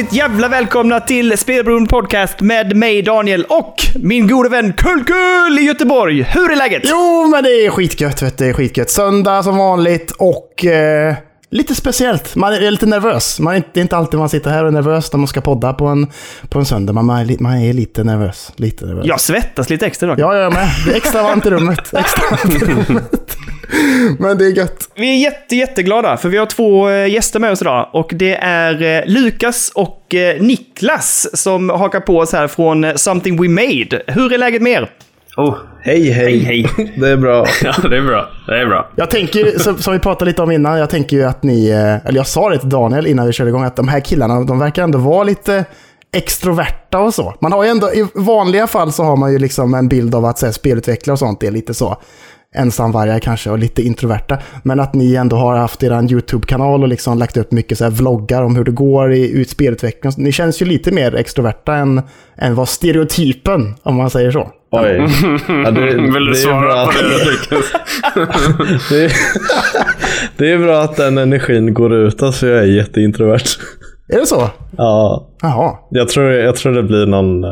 hjärtinligt jävla välkomna till Spelberoende Podcast med mig Daniel och min gode vän Kullkull i Göteborg. Hur är läget? Jo, men det är skitgött vet du. Det är skitgött. Söndag som vanligt och eh, lite speciellt. Man är lite nervös. Man är inte, det är inte alltid man sitter här och är nervös när man ska podda på en, på en söndag. Man, man, är, man är lite nervös. Lite nervös. Jag svettas lite extra idag. Ja, jag med. Det är extra varmt i rummet. Extra varmt i rummet. Men det är gött. Vi är jätte, jätteglada för vi har två eh, gäster med oss idag och det är eh, Lukas och eh, Niklas som hakar på oss här från Something We Made. Hur är läget med er? Oh, hej, hej. Hej, Det är bra. Ja, det är bra. Det är bra. Jag tänker, som, som vi pratade lite om innan, jag tänker ju att ni, eller jag sa det till Daniel innan vi körde igång, att de här killarna, de verkar ändå vara lite extroverta och så. Man har ju ändå, i vanliga fall så har man ju liksom en bild av att så här, spelutvecklare och sånt är lite så ensamvargar kanske och lite introverta. Men att ni ändå har haft er YouTube-kanal och liksom lagt upp mycket så här vloggar om hur det går i ut spelutveckling. Ni känns ju lite mer extroverta än, än vad stereotypen, om man säger så. Oj. Ja, det, Vill det du är svara bra på att- det Lukas? det, är, det är bra att den energin går ut, alltså jag är jätteintrovert. Är det så? Ja, Jaha. jag tror, jag tror det blir någon... eh,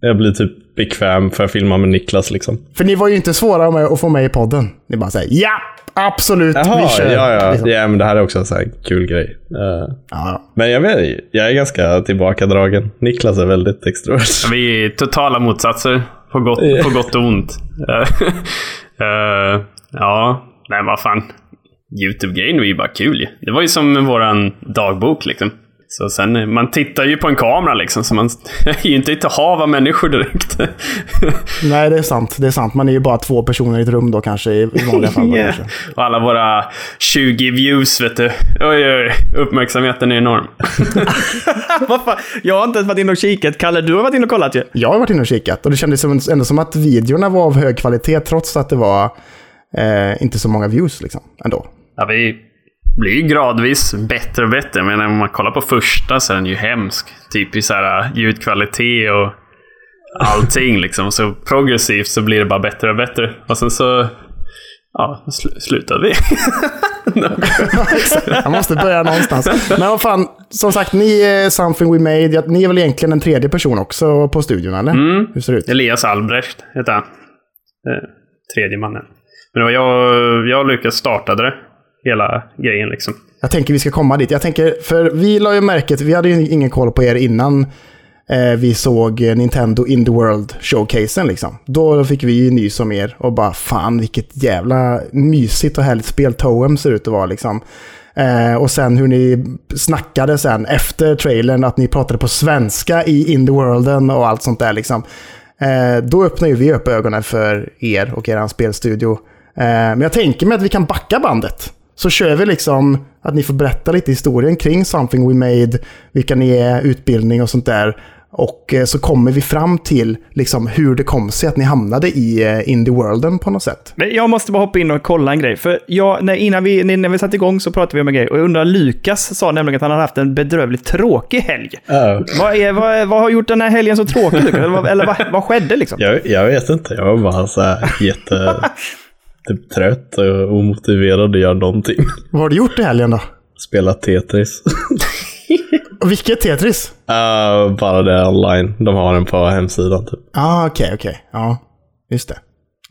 Jag blir typ bekväm för att filma med Niklas liksom. För ni var ju inte svåra med att få med i podden. Ni bara säger ja, absolut, Jaha, vi kör. ja, ja. Liksom. ja. men det här är också en sån här kul grej. Eh, Ja, Men jag vet, jag är ganska tillbakadragen. Niklas är väldigt extrovert. Vi är totala motsatser. På gott, på gott och ont. Eh, ja, nej vad fan. YouTube-grejen var ju bara kul ju. Det var ju som våran dagbok liksom. Så sen, man tittar ju på en kamera liksom, så man är ju inte ett hav av människor direkt. Nej, det är sant. Det är sant. Man är ju bara två personer i ett rum då kanske i vanliga fall. Yeah. kanske. Och alla våra 20 views, vet du. Oj, oj, uppmärksamheten är enorm. Vad fan? Jag har inte ens varit inne och kikat. Kalle, du har varit inne och kollat ju. Jag har varit inne och kikat och det kändes som, ändå som att videorna var av hög kvalitet trots att det var eh, inte så många views liksom ändå. Ja, vi blir ju gradvis bättre och bättre. Men om man kollar på första så är den ju hemsk. Typ i så här äh, ljudkvalitet och allting liksom. Så progressivt så blir det bara bättre och bättre. Och sen så... Ja, sl- slutade vi. Jag måste börja någonstans. Men vad fan, som sagt, ni är Something We Made. Ni är väl egentligen en tredje person också på studion, eller? Mm. Hur ser det ut? Elias Albrecht heter han. Eh, tredje mannen. Men det var jag, jag och Lukas startade det. Hela grejen liksom. Jag tänker vi ska komma dit. Jag tänker, för vi la ju märket, vi hade ju ingen koll på er innan eh, vi såg Nintendo In the World showcasen liksom. Då fick vi ju nys om er och bara fan vilket jävla mysigt och härligt spel Toem ser ut att vara liksom. Eh, och sen hur ni snackade sen efter trailern, att ni pratade på svenska i In the Worlden och allt sånt där liksom. Eh, då öppnar ju vi upp ögonen för er och er spelstudio. Eh, men jag tänker mig att vi kan backa bandet. Så kör vi liksom att ni får berätta lite historien kring Something We Made, vilka ni är, utbildning och sånt där. Och eh, så kommer vi fram till liksom hur det kom sig att ni hamnade i eh, Indie Worlden på något sätt. Men jag måste bara hoppa in och kolla en grej. För jag, när, innan vi, när vi satte igång så pratade vi om en grej. Och jag undrar, Lukas sa nämligen att han hade haft en bedrövligt tråkig helg. Ja. Vad, är, vad, vad har gjort den här helgen så tråkig, Lukas? Eller, vad, eller vad, vad skedde liksom? Jag, jag vet inte, jag var bara så här jätte... typ trött och omotiverad att göra någonting. Vad har du gjort i helgen då? Spela Tetris. Och vilket Tetris? Uh, bara det online. De har den på hemsidan typ. ah, okej, okej. Ja, just det.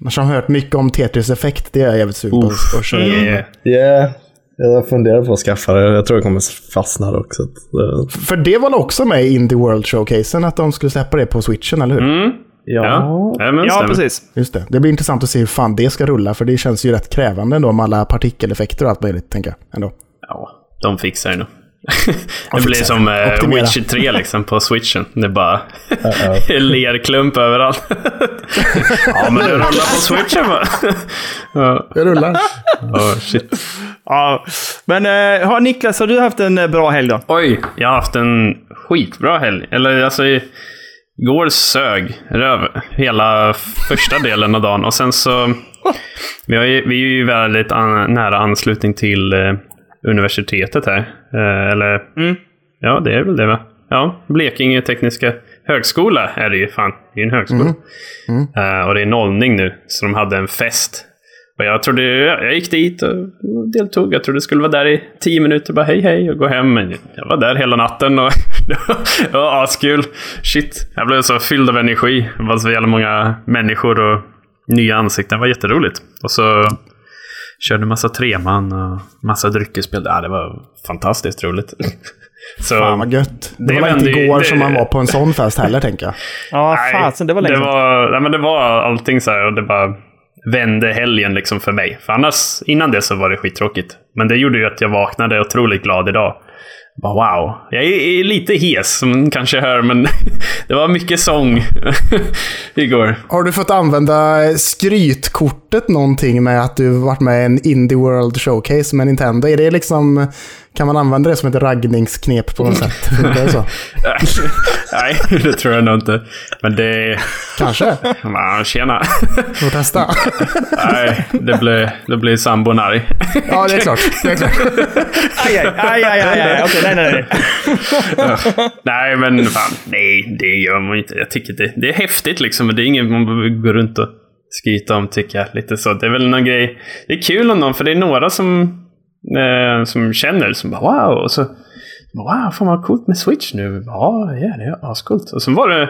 Annars har hört mycket om Tetris-effekt. Det är jag jävligt sugen på att köra. Yeah. Yeah. Jag funderar på att skaffa det. Jag tror jag kommer fastna där också. Så, För det var också med i Indie World Showcasen att de skulle släppa det på switchen, eller hur? Mm. Ja, ja, men Ja, precis. Just det. Det blir intressant att se hur fan det ska rulla, för det känns ju rätt krävande ändå med alla partikeleffekter och allt möjligt, tänker jag. Ändå. Ja, de fixar det nog. det De blir som eh. Witcher 3 liksom på switchen. Det är bara lerklump överallt. ja, men det rullar på switchen bara. ja, Det rullar. oh, shit. Ja, men eh, har Niklas, har du haft en eh, bra helg då? Oj, jag har haft en skitbra helg. Eller alltså, igår sög röv hela första delen av dagen. Och sen så... Vi, har ju, vi är ju väldigt an, nära anslutning till eh, universitetet här. Eh, eller... Ja, det är väl det va? Ja, Blekinge Tekniska Högskola är det ju. Fan, det är ju en högskola. Eh, och det är nollning nu, så de hade en fest. Och jag trodde, jag gick dit och deltog. Jag trodde det skulle vara där i tio minuter, bara hej hej och gå hem. Men jag var där hela natten och det var askul. Shit, jag blev så fylld av energi. Det var så jävla många människor och nya ansikten. Det var jätteroligt. Och så körde massa treman och massa dryckesspel. Ja, det var fantastiskt roligt. Så, Fan vad gött. Det, Det var inte igår det- som man var på en sån fest heller, tänker jag. Ja, fasen, det var länge det sedan. var, nej, men det var allting så här och det bara vände helgen liksom för mig. För annars, innan det så var det skittråkigt. Men det gjorde ju att jag vaknade otroligt glad idag. Bara, wow. Jag är, är lite hes som ni kanske hör, men det var mycket sång igår. Har du fått använda skrytkort skrytkortet någonting med att du varit med i en Indie World Showcase med Nintendo? Är det liksom... Kan man använda det som ett raggningsknep på något sätt? Funkar det så? Nej, det tror jag nog inte. Men det... Kanske. Man, tjena. Får testa. Nej, det blir, det blir sambon arg. Ja, det är klart. Det är klart. Aj, aj, aj, aj, aj, aj. Okej, nej, nej, nej. Nej, men fan, nej, det gör man inte. Jag tycker det, det är häftigt liksom, men det är inget man behöver gå runt och skryta om, tycker jag. Lite så. Det är väl någon grej. Det är kul om någon, för det är några som, eh, som känner, som bara wow, och så wow, fan vad coolt med Switch nu. Ja, yeah, det är ascoolt. Och sen var det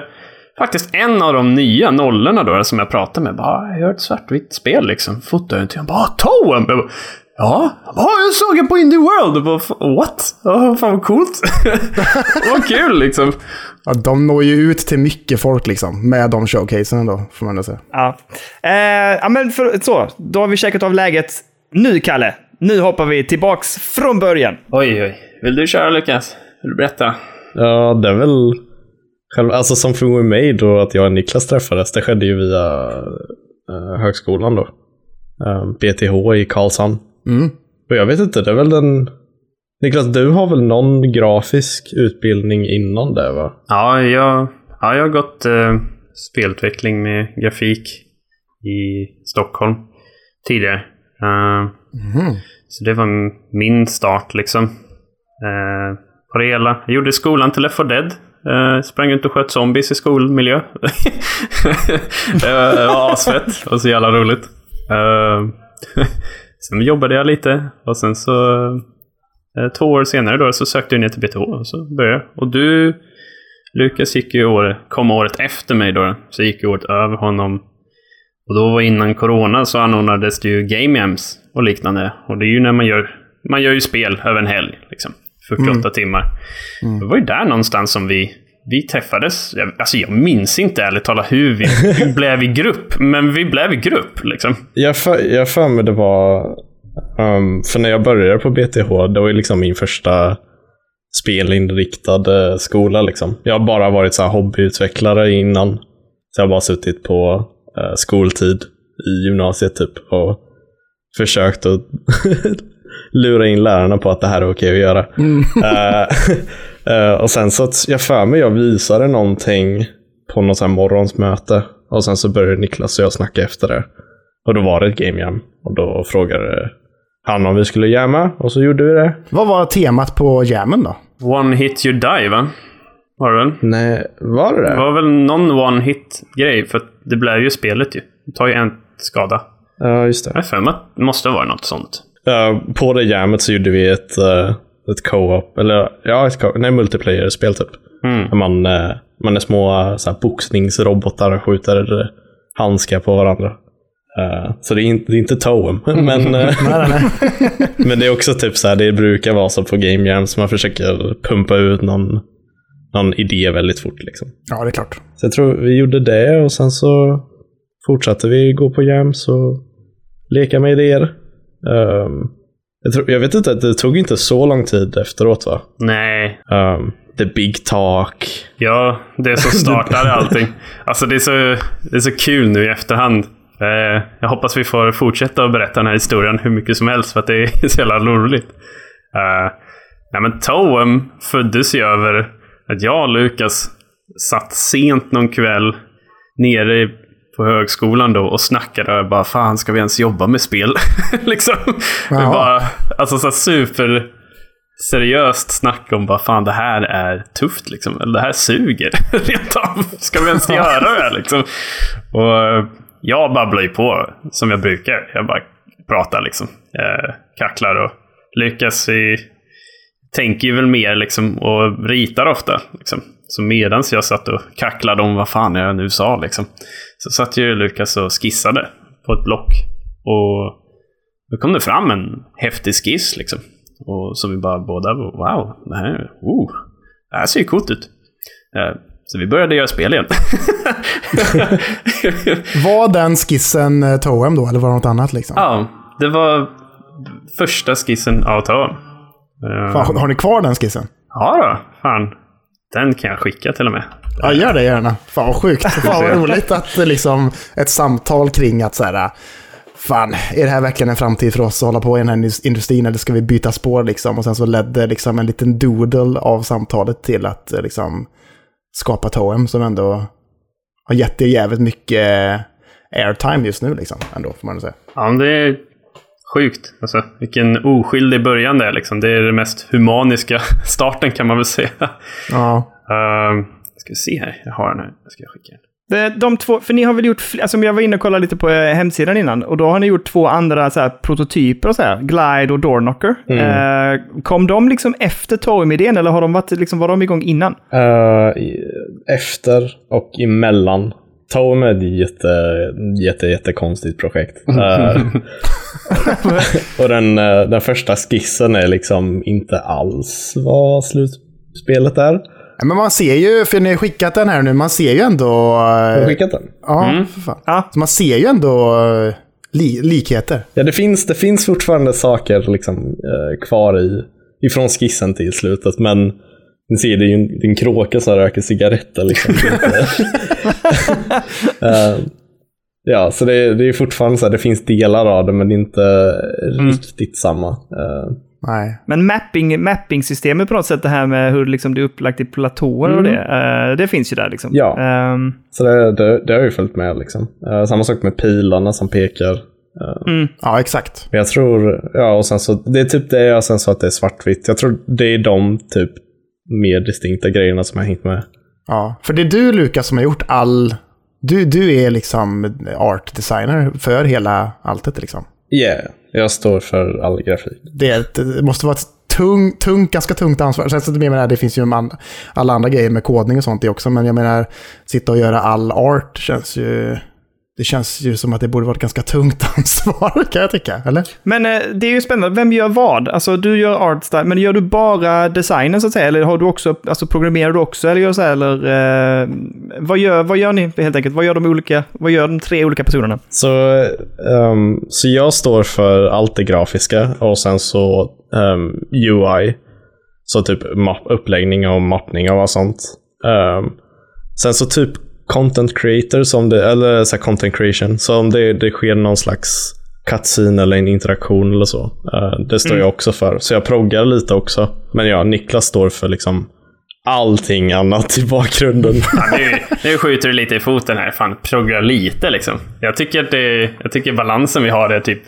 faktiskt en av de nya nollorna då, som jag pratade med. Bara, jag gör ett svartvitt spel liksom. Fotar jag inte. Han bara, Toem! en! Ja, bara, jag såg det på Indie World. What? Ja, fan vad coolt. vad kul liksom. Ja, de når ju ut till mycket folk liksom. Med de showcasen då, får man ändå säga. Ja. Eh, ja, men för, så. Då har vi checkat av läget. Nu, Kalle. Nu hoppar vi tillbaks från början. Oj, oj. Vill du köra Lukas? Vill du berätta? Ja, det är väl själv, alltså som för mig då att jag och Niklas träffades, det skedde ju via eh, högskolan då. Eh, BTH i Karlshamn. Mm. Och jag vet inte, det är väl den... Niklas, du har väl någon grafisk utbildning innan det va? Ja, jag, ja, jag har gått eh, spelutveckling med grafik i Stockholm tidigare. Eh, Mhm. Så det var min start liksom. Eh, på det hela. Jag gjorde skolan till Left 4 Dead. Eh, sprang runt och sköt zombies i skolmiljö. det var det var asfett och så jävla roligt. Sen jobbade jag lite och sen så eh, två år senare då så sökte jag ner till BTH och så började jag. Och du Lukas gick ju år, kom året efter mig då. Så gick ju året över honom. Och då var innan corona så anordnades det ju game jams och liknande. Och det är ju när man gör, man gör ju spel över en helg. Liksom, 48 timmar. Det var ju där någonstans som vi, vi träffades. Jag, alltså jag minns inte ärligt talat hur vi, vi blev i grupp. Men vi blev i grupp liksom. Jag för, jag för mig det var... ehm, för när jag började på BTH, det var ju liksom min första spelinriktad eh, skola. Liksom. Jag har bara varit så här hobbyutvecklare innan. Så jag har bara suttit på eh, skoltid i gymnasiet typ och försökt att lura in lärarna på att det här är okej att göra. Eh, eh, och sen så, att jag för mig jag visade någonting på något så här morgonsmöte. Och sen så började Niklas och jag snacka efter det. Och då var det ett game jam. Och då frågade han om vi skulle jamma. Och så gjorde vi det. Vad var temat på jammen då? One hit you die va? Var det väl? Nej, var det Det det? var väl någon one hit grej. För det blev ju spelet ju. Det tar ju en skada. Ja, just det. Jag har för mig att det måste vara något sånt. Ja, på det jammet så gjorde vi ett, eh, ett co-op, eller ja, ett co- nej, multiplayer-spel typ. Mm. Där Man, eh, man är små eh, så här, boxningsrobotar och skjuter eh, handskar på varandra. Eh, så det är inte, det är inte Toem, men, Nej, nej, nej. men det är också typ så här, det brukar vara så på game jams, man försöker pumpa ut någon, någon idé väldigt fort liksom. Ja, det är klart. Så jag tror vi gjorde det och sen så fortsatte vi gå på jams och leka med idéer. Ehm, jag, tror, jag vet inte, det tog inte så lång tid efteråt va? Nej. Ehm, the big talk. Ja, det som startade allting. Alltså det är, så, det är så kul nu i efterhand. Eh, jag hoppas vi får fortsätta att berätta den här historien hur mycket som helst för att det är så jävla roligt. Eh, nej men Toem föddes ju över att jag och Lukas satt sent någon kväll nere på högskolan då och snackade och bara fan ska vi ens jobba med spel? liksom. Jaha. bara, alltså så super seriöst snack om bara fan det här är tufft liksom. Eller det här suger rent av. Ska vi ens göra det här liksom? Och jag babblar ju på som jag brukar. Jag bara pratar liksom. Eh, kacklar och lyckas i, tänker ju väl mer liksom och ritar ofta. Liksom. Så medans jag satt och kacklade om vad fan jag nu sa liksom. Så satt ju Lukas och skissade på ett block. Och då kom det fram en häftig skiss liksom. Och så vi bara båda, wow, det här, oh, det här ser ju coolt ut. Eh, så vi började göra spel igen. Var den skissen eh, Toem då, eller var det något annat liksom? ja, det var första skissen av Toem. Eh, Fan, har ni kvar den skissen? Ja då, fan. Den kan jag skicka till och med. Ja, gör det gärna. Fan vad sjukt. Fan vad roligt att liksom ett samtal kring att så här, fan, är det här verkligen en framtid för oss att hålla på i den här indus- industrin eller ska vi byta spår liksom? Och sen så ledde liksom en liten doodle av samtalet till att eh, liksom skapa Toem som ändå har gett er jävligt mycket airtime just nu liksom, ändå får man säga. Ja, men det sjukt. Alltså, vilken oskyldig början det är. Liksom. Det är den mest humaniska starten kan man väl säga. Ja. Uh, ska vi se här. Jag har den här. Jag ska skicka den. De, de två, för ni har väl gjort, alltså jag var inne och kollade lite på eh, hemsidan innan, och då har ni gjort två andra så här, prototyper, och så här, Glide och Doorknocker. Eh, kom de liksom efter Toem-idén, eller har de varit, liksom, var de igång innan? Eh, i- efter och emellan. Toem är ett jätte, jätte, jättekonstigt projekt. Eh, och den, eh, den första skissen är liksom inte alls vad slutspelet är. Men man ser ju, för ni har skickat den här nu, man ser ju ändå... Har eh, skickat den? Ja, för fan. Ja. Så man ser ju ändå li likheter. Ja, det finns, det finns fortfarande saker liksom, kvar i, ifrån skissen till slutet, men ni ser, det är ju en, det är en kråka som röker cigaretter. Liksom. Eh, ja, så det, är- det är fortfarande så här, det finns delar av det, men det är inte riktigt samma. Eh, Nej. Men mapping, mapping-systemet på något sätt, det här med hur liksom det är upplagt i platåer och det, eh, det finns ju där liksom. Ja. Ehm, så det, det, det har ju följt med. Liksom. Eh, samma sak med pilarna som pekar. Ja, exakt. Men Jag tror, ja och sen så, det är typ det och sen så att det är svartvitt. Jag tror det är de typ mer distinkta grejerna som har hängt med. Ja, för det är du Lukas som har gjort all... Du, du är liksom art designer för hela alltet liksom. Yeah, jag står för all grafik. Det, är det måste vara ett tung, tung, ganska tungt ansvar. Sen så jag menar, det finns ju man, alla andra grejer med kodning och sånt det också. Men jag menar, sitta och göra all art känns ju... Det känns ju som att det borde vara ett ganska tungt ansvar, kan jag tycka. Eller? Men eh, det är ju spännande, vem gör vad? Alltså du gör art style, men gör du bara designen så att säga? Eller har du också, alltså programmerar du också eller gör så här, eller eh, vad, gör, vad gör ni helt enkelt? Vad gör de olika, vad gör de tre olika personerna? Så, ehm, så jag står för allt det grafiska och sen så ehm, UI. Så typ mapp, uppläggning och mappning och sånt. Ehm, sen så typ content creator, som det, eller så content creation. Så om det, det sker någon slags cutscene eller en interaktion eller så. eh, det står jag också för. Så jag proggar lite också. Men ja, Niklas står för liksom allting annat i bakgrunden. Ja, nu, nu skjuter du lite i foten här. Fan, progra lite liksom. Jag tycker att det, jag tycker balansen vi har är typ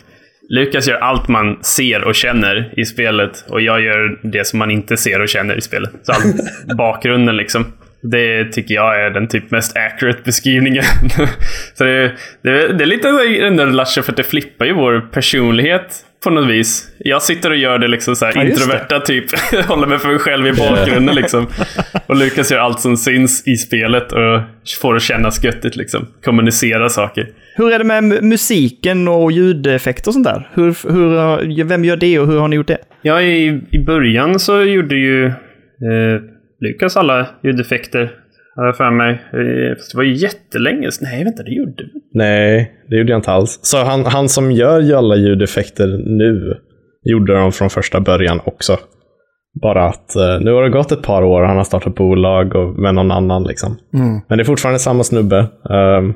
Lukas gör allt man ser och känner i spelet och jag gör det som man inte ser och känner i spelet. Så all bakgrunden liksom. Det tycker jag är den typ mest accurate beskrivningen. så det, det, det är lite den där Lasche för att det flippar ju vår personlighet på något vis. Jag sitter och gör det liksom så här Ja, introverta typ. Håller mig för mig själv i bakgrunden liksom. Och Lukas gör allt som syns i spelet och får det kännas göttigt liksom. Kommunicera saker. Hur är det med mu- musiken och ljudeffekter och sånt där? Hur, hur, har- vem gör det och hur har ni gjort det? Ja, i, i början så gjorde ju eh, Lukas alla ljudeffekter. Har jag för mig. Eh, fast det var ju jättelänge. Nej, vänta, det gjorde vi. Nej, det gjorde jag inte alls. Så han, han som gör ju alla ljudeffekter nu gjorde dem från första början också. Bara att eh, nu har det gått ett par år och han har startat bolag och med någon annan. Liksom. Men det är fortfarande samma snubbe. Ehm,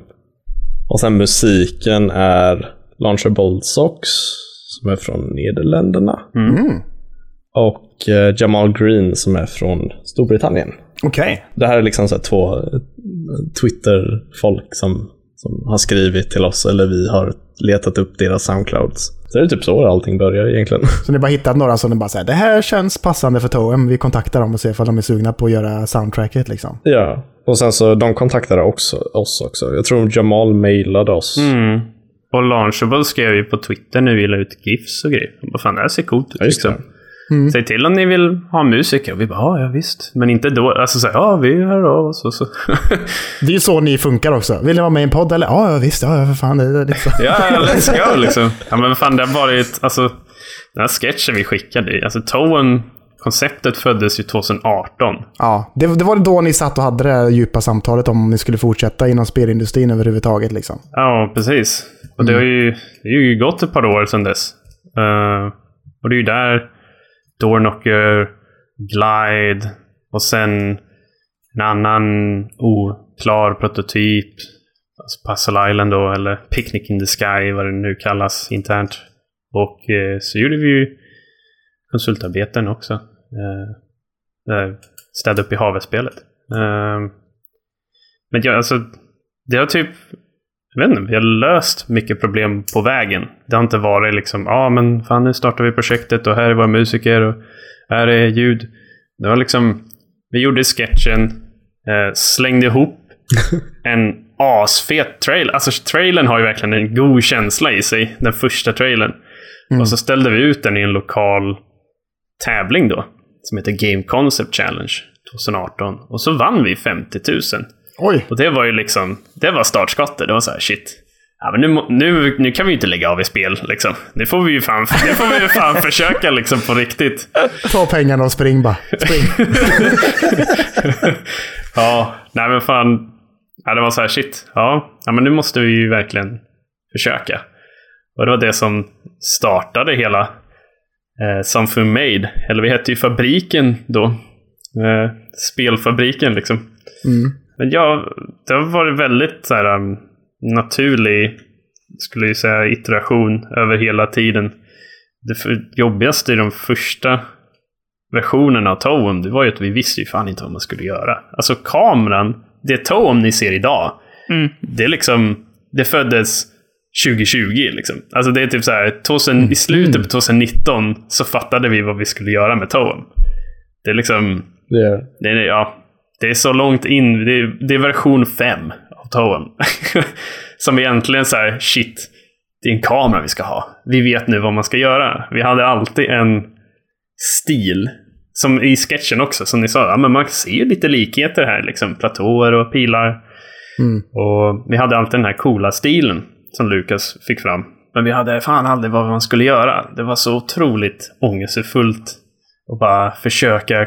och sen musiken är Launcher Boldsox som är från Nederländerna. Mm. Och eh, Jamal Green som är från Storbritannien. Okej. Det här är liksom så här två eh, Twitter-folk som, som har skrivit till oss eller vi har letat upp deras Soundclouds. Så det är typ så allting börjar egentligen. Så ni bara hittat några som ni bara säger det här känns passande för Toem. Vi kontaktar dem och ser ifall de är sugna på att göra soundtracket liksom. ja, och sen så de kontaktade också, oss också. Jag tror Jamal mejlade oss. Mm. Och Launchable skrev ju på Twitter nu vill ut GIFs och grejer. Vad fan, det här ser coolt ut. Ja, just det. Liksom. Säg till om ni vill ha musiker. Och vi bara, ja, ja visst. Men inte då. Alltså så ja, vi hör av oss. Och så. Det är ju så ni funkar också. Vill ni vara med i en podd eller? Ja, ja visst. Ja, ja, för fan. Det, det, det. ja, let's go liksom. Ja, men fan, det har varit, alltså, den här sketchen vi skickade, alltså Toen, konceptet föddes ju 2018. Ja, det, det var då ni satt och hade det här djupa samtalet om ni skulle fortsätta inom spelindustrin överhuvudtaget. Liksom. Ja, precis. Och det har ju, det har ju gått ett par år sedan dess. Eh, och det är ju där Doorknocker, Glide och sen en annan oklar prototyp. Alltså Puzzle Island då, eller Picnic in the Sky, vad det nu kallas internt. Och eh, så gjorde vi ju konsultarbeten också. Eh, eh städa upp i havet-spelet. Eh, men ja, alltså, det har typ jag vet inte, vi har löst mycket problem på vägen. Det har inte varit liksom, ja ah, men fan nu startar vi projektet och här är våra musiker och här är ljud. Det var liksom, vi gjorde sketchen, eh, slängde ihop en asfet trail. Alltså trailern har ju verkligen en god känsla i sig, den första trailern. Och så ställde vi ut den i en lokal tävling då, som heter Game Concept Challenge 2018. Och så vann vi 50 000. Oj! Och det var ju liksom, det var startskottet. Det var så här, shit. Ja, men nu, nu, nu kan vi ju inte lägga av i spel liksom. Nu får vi ju fan, nu får vi ju fan försöka liksom på riktigt. Ta pengarna och spring bara. Spring. Ja, nej men fan. Ja, det var så här, shit. Ja, ja, men nu måste vi ju verkligen försöka. Och det var det som startade hela eh, Something Made. Eller vi hette ju Fabriken då. Eh, spelfabriken liksom. Mm. Men ja, det har varit väldigt så här, um, naturlig, skulle jag säga, iteration över hela tiden. Det jobbigaste i de första versionerna av Toem, det var ju att vi visste ju fan inte vad man skulle göra. Alltså kameran, det Toem ni ser idag, Mm. det är liksom, det föddes 2020 liksom. Alltså det är typ så här, 2000, i slutet på 2019 så fattade vi vad vi skulle göra med Toem. Det är liksom, är, det är, ja, det är så långt in. Det är, det är version 5 av Toem. Som egentligen så här, shit. Det är en kamera vi ska ha. Vi vet nu vad man ska göra. Vi hade alltid en stil. Som i sketchen också, som ni sa. Ja, men man ser ju lite likheter här. Liksom, platåer och pilar. Mm. Och vi hade alltid den här coola stilen som Lukas fick fram. Men vi hade fan aldrig vad man skulle göra. Det var så otroligt ångestfullt. Och bara försöka...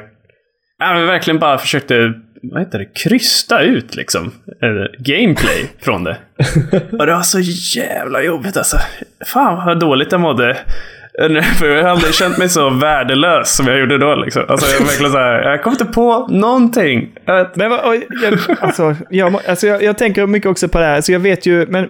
Ja, vi verkligen bara försökte, vad heter det, krysta ut liksom. eh, gameplay från det. Och det var så jävla jobbigt alltså. Fan vad dåligt jag mådde. Eh, För jag har aldrig känt mig så värdelös som jag gjorde då. Liksom. Alltså, jag, verkligen så här, jag kom inte på någonting. Jag vet- Men jag, alltså, jag, alltså jag, jag tänker mycket också på det här. Så jag vet ju, men,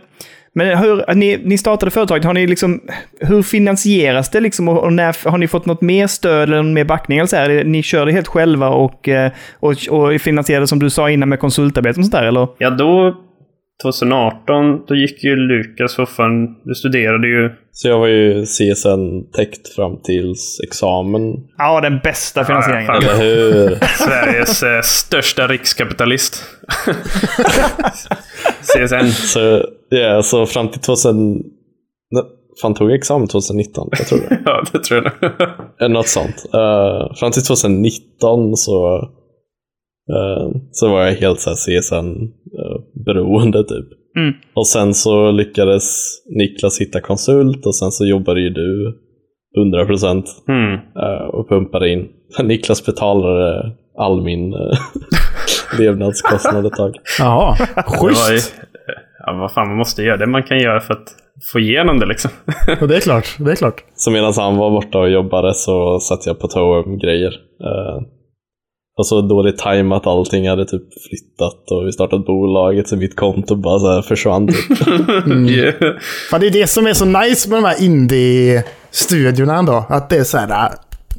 men hur, ni, ni startade företaget, har ni liksom, hur finansieras det liksom? Och, och när, har ni fått något mer stöd eller mer backning? Eller så här? Ni kör det helt själva och, eh, och, och, finansierar det som du sa innan med konsultarbete och sånt där, eller? Ja, då 2018, då gick ju Lukas för fan, du studerade ju. så jag var ju CSN täckt fram tills examen. Ja, den bästa finansieringen. Eller hur? Sveriges eh, största rikskapitalist. CSN. så, ja, så fram till 2000... Nej, Fan, tog jag examen 2019? Jag tror det. Ja, det tror jag. Eller något sånt. Eh, fram till 2019 så, eh, så var jag helt så här CSN-beroende typ. Mm. Och sen så lyckades Niklas hitta konsult och sen så jobbade ju du 100% Mm. eh, och pumpade in. Niklas betalade all min eh, levnadskostnad ett tag. Jaha, var ju, schysst. ja, vad fan, man måste göra det man kan göra för att få igenom det liksom. Och det är klart, det är klart. Så medan han var borta och jobbade så satt jag på Toem-grejer. Uh, och så dåligt tajmat allting hade typ flyttat och vi startade bolaget så mitt konto bara så här försvann. Typ. Yeah. Fan, det är det som är så nice med de här indie-studiorna ändå. Att det är så här,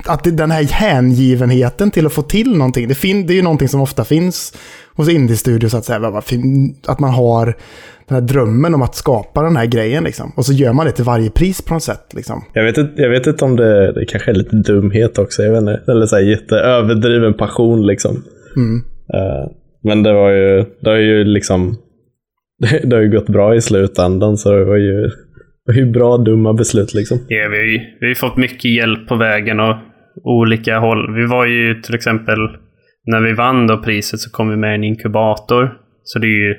att det, den här hängivenheten till att få till någonting. Det, fin, det är ju någonting som ofta finns hos indie-studios. Att, säga, att man har den här drömmen om att skapa den här grejen. Liksom. Och så gör man det till varje pris på något sätt. Liksom. Jag, vet inte, jag vet inte om det, det kanske är lite dumhet också. Jag vet inte. Eller så här jätteöverdriven passion liksom. Mm. Eh, Men det var ju, det har ju liksom, det, har ju gått bra i slutändan så det var ju, det var ju bra dumma beslut liksom. Ja, vi har ju vi har ju fått mycket hjälp på vägen och olika håll. Vi var ju till exempel, när vi vann då priset så kom vi med en inkubator. Så det är ju,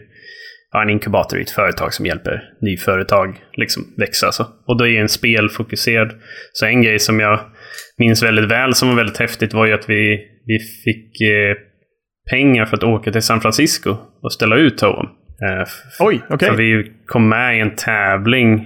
ja, en inkubator är ett företag som hjälper nyföretag liksom växa. Så. Och då är en spelfokuserad. Så en grej som jag minns väldigt väl som var väldigt häftigt var ju att vi, vi fick eh, pengar för att åka till San Francisco och ställa ut Toem. Eh, Oj, okej. För vi kom med i en tävling.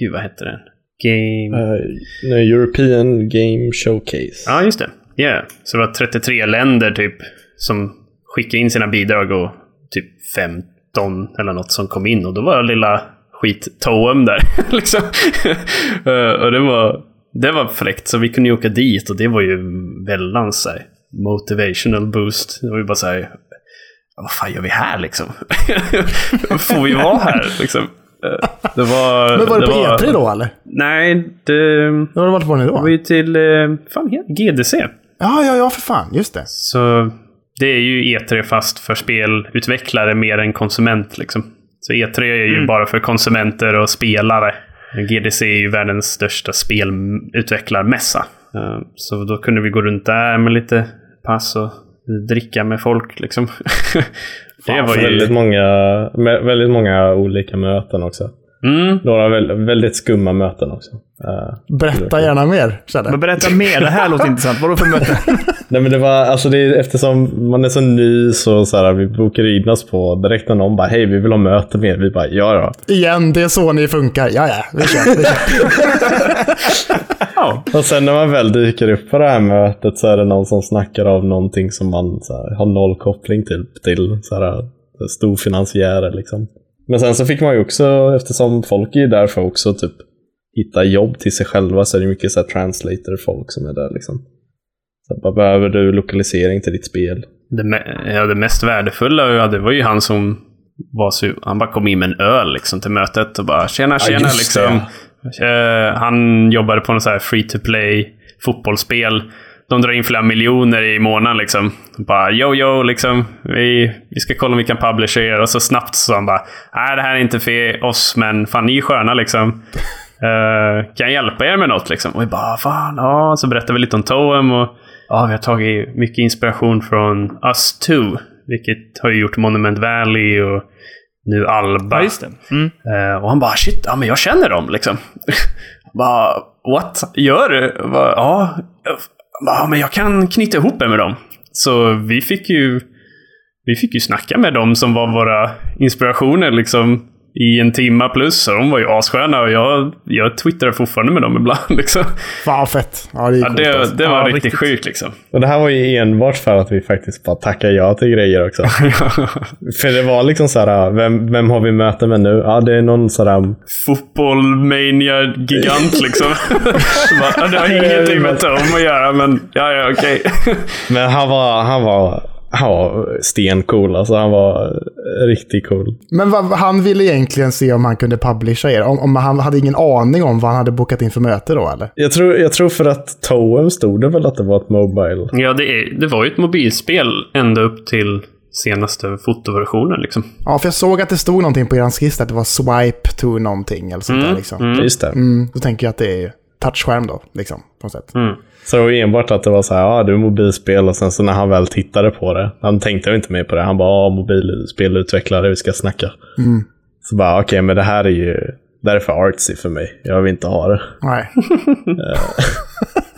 Gud, vad hette den? Game... Uh, European Game Showcase. Ja, just det. Yeah. Så det var 33 länder typ som skickade in sina bidrag och typ 15 eller något som kom in. Och då var det lilla skit Toem där. liksom. Eh, och det var, det var fräckt. Så vi kunde ju åka dit och det var ju väldans motivational boost. Det var ju bara så här, vad fan gör vi här liksom? Får vi vara här liksom? Eh, Det var... Men var det, på E3 då eller? Nej, det... Då har du varit på den Det var då? ju till, eh, fan heter det? GDC. Ja, ja, ja, för fan. Just det. Så det är ju E3 fast för spelutvecklare mer än konsument. Liksom. Så E3 är ju bara för konsumenter och spelare. GDC är ju världens största spelutvecklarmässa. Eh, Så då kunde vi gå runt där med lite pass och dricka med folk. Liksom. det var väldigt, ju... många, med, väldigt många olika möten också. Mm. Några väldigt, skumma möten också. Eh, Berätta gärna mer, känner Men berätta mer, det här låter intressant. Vadå för möte? Nej men det var, alltså det är, eftersom man är så ny så, så här, vi bokar in oss på direkt när någon bara hej vi vill ha möte med er. Vi bara ja då. Igen, det är så ni funkar. Ja, ja, vi kör. Vi kör. Ja. Och sen när man väl dyker upp på det här mötet så är det någon som snackar om någonting som man så här, har noll koppling till, till så här, storfinansiärer liksom. Men sen så fick man ju också, eftersom folk är där för också typ hitta jobb till sig själva så är det mycket så här translator-folk som är där liksom. Så bara, behöver du lokalisering till ditt spel? Det, ja, det mest värdefulla ja, det var ju han som var så, han bara kom in med en öl liksom, till mötet och bara tjena tjena just liksom. Eh, han jobbade på något så här free to play fotbollsspel. De drar in flera miljoner i månaden liksom. Bara yo yo liksom. Vi, vi ska kolla om vi kan publisha er. Och så snabbt så han bara nej det här är inte för oss men fan ni är sköna liksom. Eh, kan jag hjälpa er med något liksom? Och vi bara fan ja. Så berättade vi lite om Toem och ja, vi har tagit mycket inspiration från Us 2. Vilket har ju gjort Monument Valley och nu Alba. Ja. Mm. Eh, och han bara shit, ja men jag känner dem liksom. bara what? Gör du? Ja. Bara, ja, men jag kan knyta ihop er med dem. Så vi fick ju vi fick ju snacka med dem som var våra inspirationer liksom i en timma plus. Så de var ju assköna och jag, jag twittrar fortfarande med dem ibland. Liksom. Fan vad fett. Ja, det Ja, det, alltså. det var Ja, riktigt, riktigt. sjukt liksom. Och det här var ju enbart för att vi faktiskt bara tackade ja till grejer också. för det var liksom så här, vem, vem har vi möte med nu? Ja, det är någon sådär Fotbollmania gigant liksom. Så bara, det har ingenting med Tom att göra men ja, ja okej. Men han var, han var, han var stencool. Alltså han var riktigt cool. Men vad, han ville egentligen se om han kunde publisha er. Om, om han hade ingen aning om vad han hade bokat in för möte då, eller? Jag tror, jag tror för att Toem stod det väl att det var ett Mobile. Ja, det, är, det var ju ett mobilspel ända upp till senaste fotoversionen liksom. Ja, för jag såg att det stod någonting på er skiss att det var swipe to någonting eller sånt där liksom. Just det. Mm, då tänker jag att det är touchskärm då, liksom. På något sätt. Mm. Så det var enbart att det var så här, ja du är mobilspel och sen så när han väl tittade på det, han tänkte ju inte mer på det, han bara, ja mobilspelutvecklare, vi ska snacka. Så bara, okej men det här är ju, det här är för artsy för mig, jag vill inte ha det. Nej.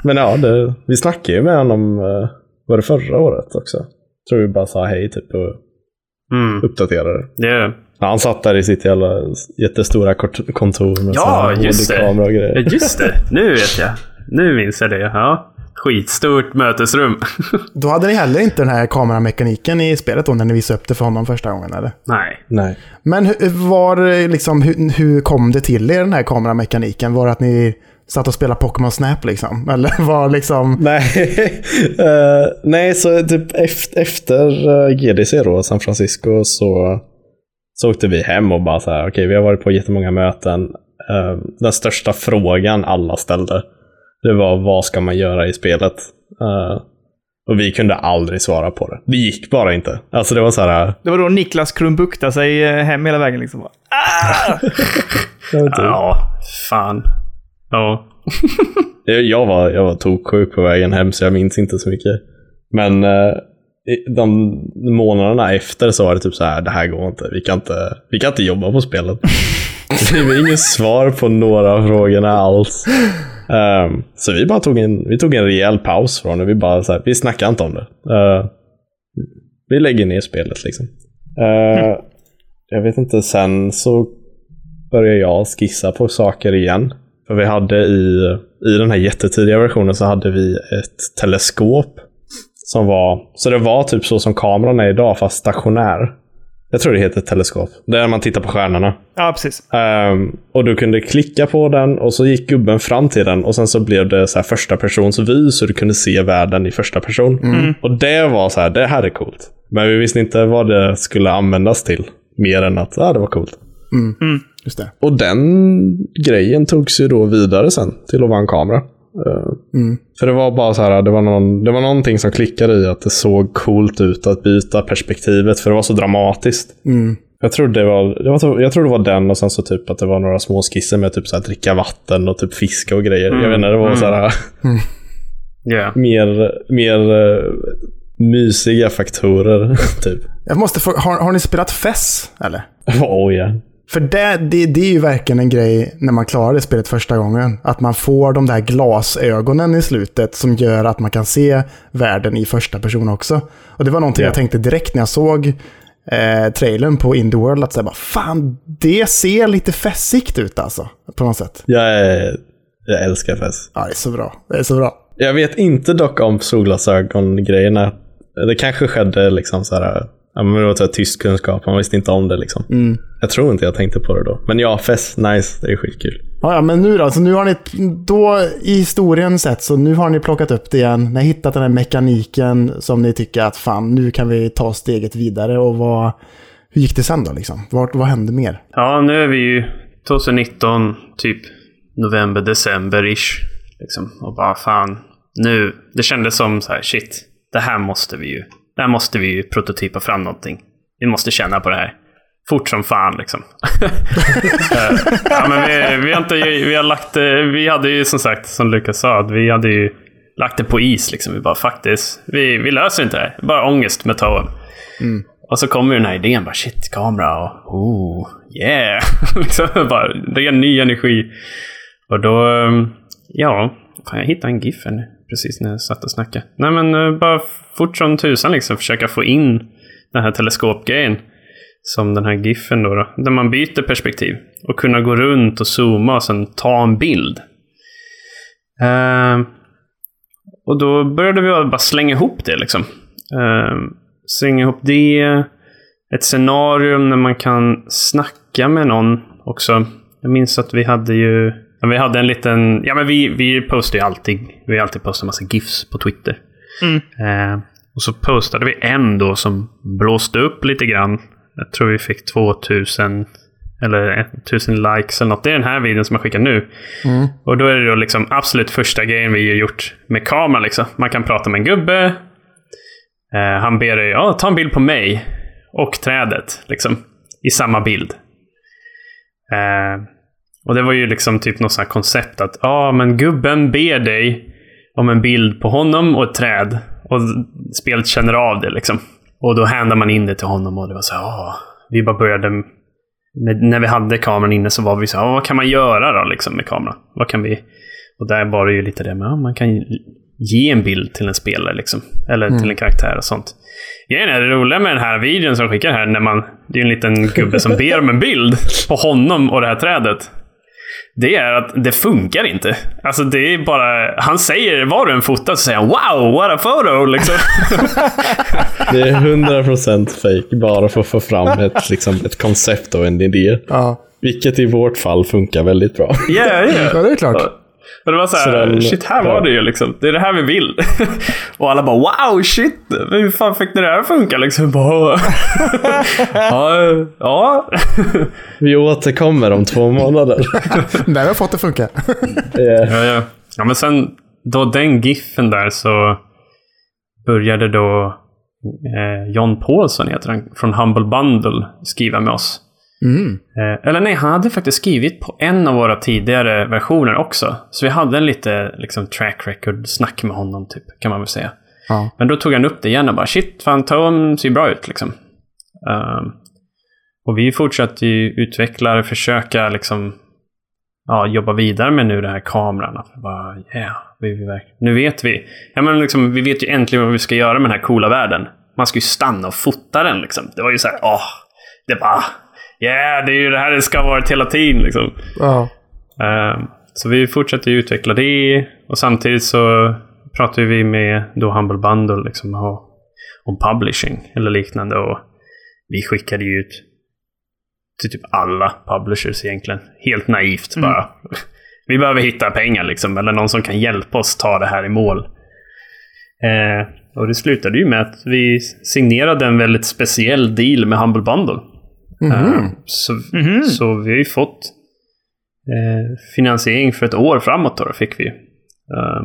Men ja, det, vi snackade ju med honom, eh, var det förra året också? Tror vi bara sa hej typ och Mm. uppdaterade. Det, Ja, han satt där i sitt jävla jättestora kontor med Ja, just det. Och ja, grejer. just det. Nu vet jag. Nu minns jag det. Ja. Skitstort mötesrum. Då hade ni heller inte den här kameramekaniken i spelet då när ni visade upp det för honom första gången, eller? Nej. Nej. Men hur, var, liksom, hur, hur kom det till er, den här kameramekaniken? Var det att ni satt och spelade Pokémon Snap liksom? Eller var liksom... Nej, Eh, nej så typ efter, efter eh, GDC då, San Francisco, så, så åkte vi hem och bara så här, okej vi har varit på jättemånga möten. Eh, den största frågan alla ställde, det var vad ska man göra i spelet? Eh, Och vi kunde aldrig svara på det. Det gick bara inte. Alltså det var så här... Det var då Niklas krumbuktade sig eh, hem hela vägen liksom. Ah! Ja, fan. Ja. jag, var, jag var toksjuk på vägen hem så jag minns inte så mycket. Men eh, de månaderna efter så var det typ så här, det här går inte. Vi kan inte, vi kan inte jobba på spelet. det var inget svar på några av frågorna alls. Um, så vi bara tog en, vi tog en rejäl paus från det. Vi bara så här, vi snackade inte om det. Uh, vi lägger ner spelet liksom. Uh, mm. Jag vet inte, sen så började jag skissa på saker igen. För vi hade i, i den här jättetidiga versionen så hade vi ett teleskop. Som var, så det var typ så som kameran är idag, fast stationär. Jag tror det heter teleskop. Där man tittar på stjärnorna. Ja, precis. Um, och du kunde klicka på den och så gick gubben fram till den och sen så blev det så här första persons vy så du kunde se världen i första person. Mm. Och det var så här, det här är coolt. Men vi visste inte vad det skulle användas till. Mer än att ah, det var coolt. Mm. Mm. Just det. Och den grejen togs ju då vidare sen till att vara en kamera. Eh, mm. För det var bara så här, det var, någon, det var någonting som klickade i att det såg coolt ut att byta perspektivet, för det var så dramatiskt. Mm. Jag tror det var, det var, jag tror det var den och sen så typ att det var några små skisser med typ så här, dricka vatten och typ fiska och grejer. Mm. Jag vet inte, det var mm. så här, yeah. mer, mer uh, mysiga faktorer. typ. Jag måste fråga, har, har ni spelat FES eller? Oh ja. För det, det, det är ju verkligen en grej när man klarar det spelet första gången. Att man får de där glasögonen i slutet som gör att man kan se världen i första person också. Och det var någonting yeah. jag tänkte direkt när jag såg eh, trailern på Indie World. Att säga bara, fan, det ser lite fässigt ut alltså. På något sätt. Jag, jag älskar fäss. Ja, det är så bra. Det är så bra. Jag vet inte dock om solglasögon-grejerna. Det kanske skedde liksom så här Ja, men det var så tyst kunskap, man visste inte om det liksom. Mm. Jag tror inte jag tänkte på det då. Men ja, fest, nice, det är skitkul. Ja, ja, men nu då? Så nu har ni, då i historien sett, så nu har ni plockat upp det igen. Ni har hittat den här mekaniken som ni tycker att fan, nu kan vi ta steget vidare. Och vad, hur gick det sen då liksom? Vad, vad hände mer? Ja, nu är vi ju 2019, typ november, december-ish. Liksom. Och bara fan, nu, det kändes som så här, shit, det här måste vi ju där måste vi ju prototypa fram någonting. Vi måste känna på det här. Fort som fan liksom. Eh, ja, men vi, vi, har inte, vi har lagt vi hade ju som sagt, som Lukas sa, att vi hade ju lagt det på is liksom. Vi bara faktiskt, vi, vi löser inte det här. Bara ångest med Toem. Mm. Och så kommer den här idén, bara shit, kamera och oh, yeah. liksom, bara ren ny energi. Och då, ja, kan jag hitta en GIF nu precis när jag satt och snackade. Nej men eh, bara fort som tusan liksom försöka få in den här teleskopgrejen. Som den här giffen då, då. Där man byter perspektiv. Och kunna gå runt och zooma och sen ta en bild. Uh, och då började vi bara slänga ihop det liksom. Uh, slänga ihop det. Ett scenario när man kan snacka med någon också. Jag minns att vi hade ju men vi hade en liten... Ja, men vi, vi postar ju alltid... Vi har alltid postat en massa GIFs på Twitter. Mm. Eh, och så postade vi en då som blåste upp lite grann. Jag tror vi fick 2000 eller 1000 likes eller något. Det är den här videon som jag skickar nu. Mm. Och då är det då liksom absolut första grejen vi har gjort med kameran. Liksom. Man kan prata med en gubbe. Eh, han ber dig ja, ta en bild på mig och trädet liksom, i samma bild. Eh, och det var ju liksom typ något sånt här koncept att ja, ah, men gubben ber dig om en bild på honom och ett träd. Och spelet känner av det liksom. Och då händar man in det till honom och det var så ja, ah. vi bara började när vi hade kameran inne så var vi så här, ah, vad kan man göra då liksom med kameran? Vad kan vi... Och där var det ju lite det med, ja, man kan ge en bild till en spelare liksom. Eller mm. till en karaktär och sånt. Grejen är det roliga med den här videon som skickar här, när man... Det är en liten gubbe som ber om en bild på honom och det här trädet det är att det funkar inte. Alltså det är bara... Han säger, vad du än fotar så säger han “Wow, what a photo!” liksom. Det är 100% fake bara för att få fram ett, liksom, ett koncept och en idé. Ja. Vilket i vårt fall funkar väldigt bra. Ja, yeah, yeah. ja. det är klart. Och det var så här, så den, shit här var det ju liksom. Det är det här vi vill. och alla bara wow, shit. Hur fan fick ni det här att funka liksom? Bara, ja, ja. vi återkommer om två månader. Där har jag fått det funka. yeah. ja, ja. ja, men sen då den giffen där så började då eh, John Paulson, heter han, från Humble Bundle, skriva med oss. Mm. Eh, eller nej, han hade faktiskt skrivit på en av våra tidigare versioner också. Så vi hade en lite liksom, track record-snack med honom, typ, kan man väl säga. Ja. Men då tog han upp det igen och bara shit, fan Tone ser bra ut liksom. Ehm, och vi fortsatte ju utveckla, försöka liksom ja, jobba vidare med nu den här kameran. Att bara, yeah, vi, vi, nu vet vi. Ja, men liksom, vi vet ju äntligen vad vi ska göra med den här coola världen. Man ska ju stanna och fota den liksom. Det var ju så här, åh, det bara, yeah, det är ju det här det ska varit hela tiden liksom. Ehm, så vi fortsätter ju utveckla det och samtidigt så pratar vi med då Humble Bundle liksom, om publishing eller liknande. Och vi skickade ju ut till typ alla publishers egentligen. Helt naivt bara. Vi behöver hitta pengar liksom, eller någon som kan hjälpa oss ta det här i mål. Eh, och det slutade ju med att vi signerade en väldigt speciell deal med Humble Bundle. Eh, så, så vi har ju fått eh, finansiering för ett år framåt då, fick vi. Eh,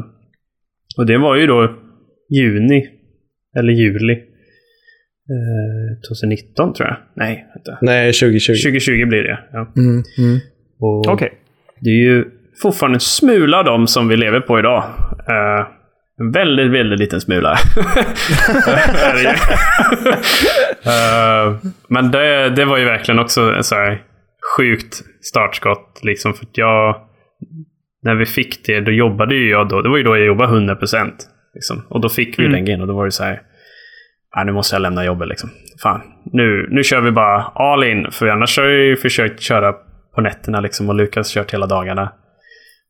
och det var ju då juni, eller juli eh, 2019 tror jag. Nej, vänta. Nej, 2020. 2020 blir det, ja. Mm. Mm. Okej. Det är ju fortfarande en smula av dem som vi lever på idag. Eh, en väldigt, väldigt liten smula. Eh, men det, det var ju verkligen också så här sjukt startskott. Liksom, för jag, när vi fick det, då jobbade ju jag då. Det var ju då jag jobbade 100 procent. Liksom. Och då fick vi Mm. den grejen och då var det så här. "Ah, nu måste jag lämna jobbet liksom. Fan, nu, nu kör vi bara all in. För annars har jag ju försökt köra på nätterna liksom och Lukas kört hela dagarna.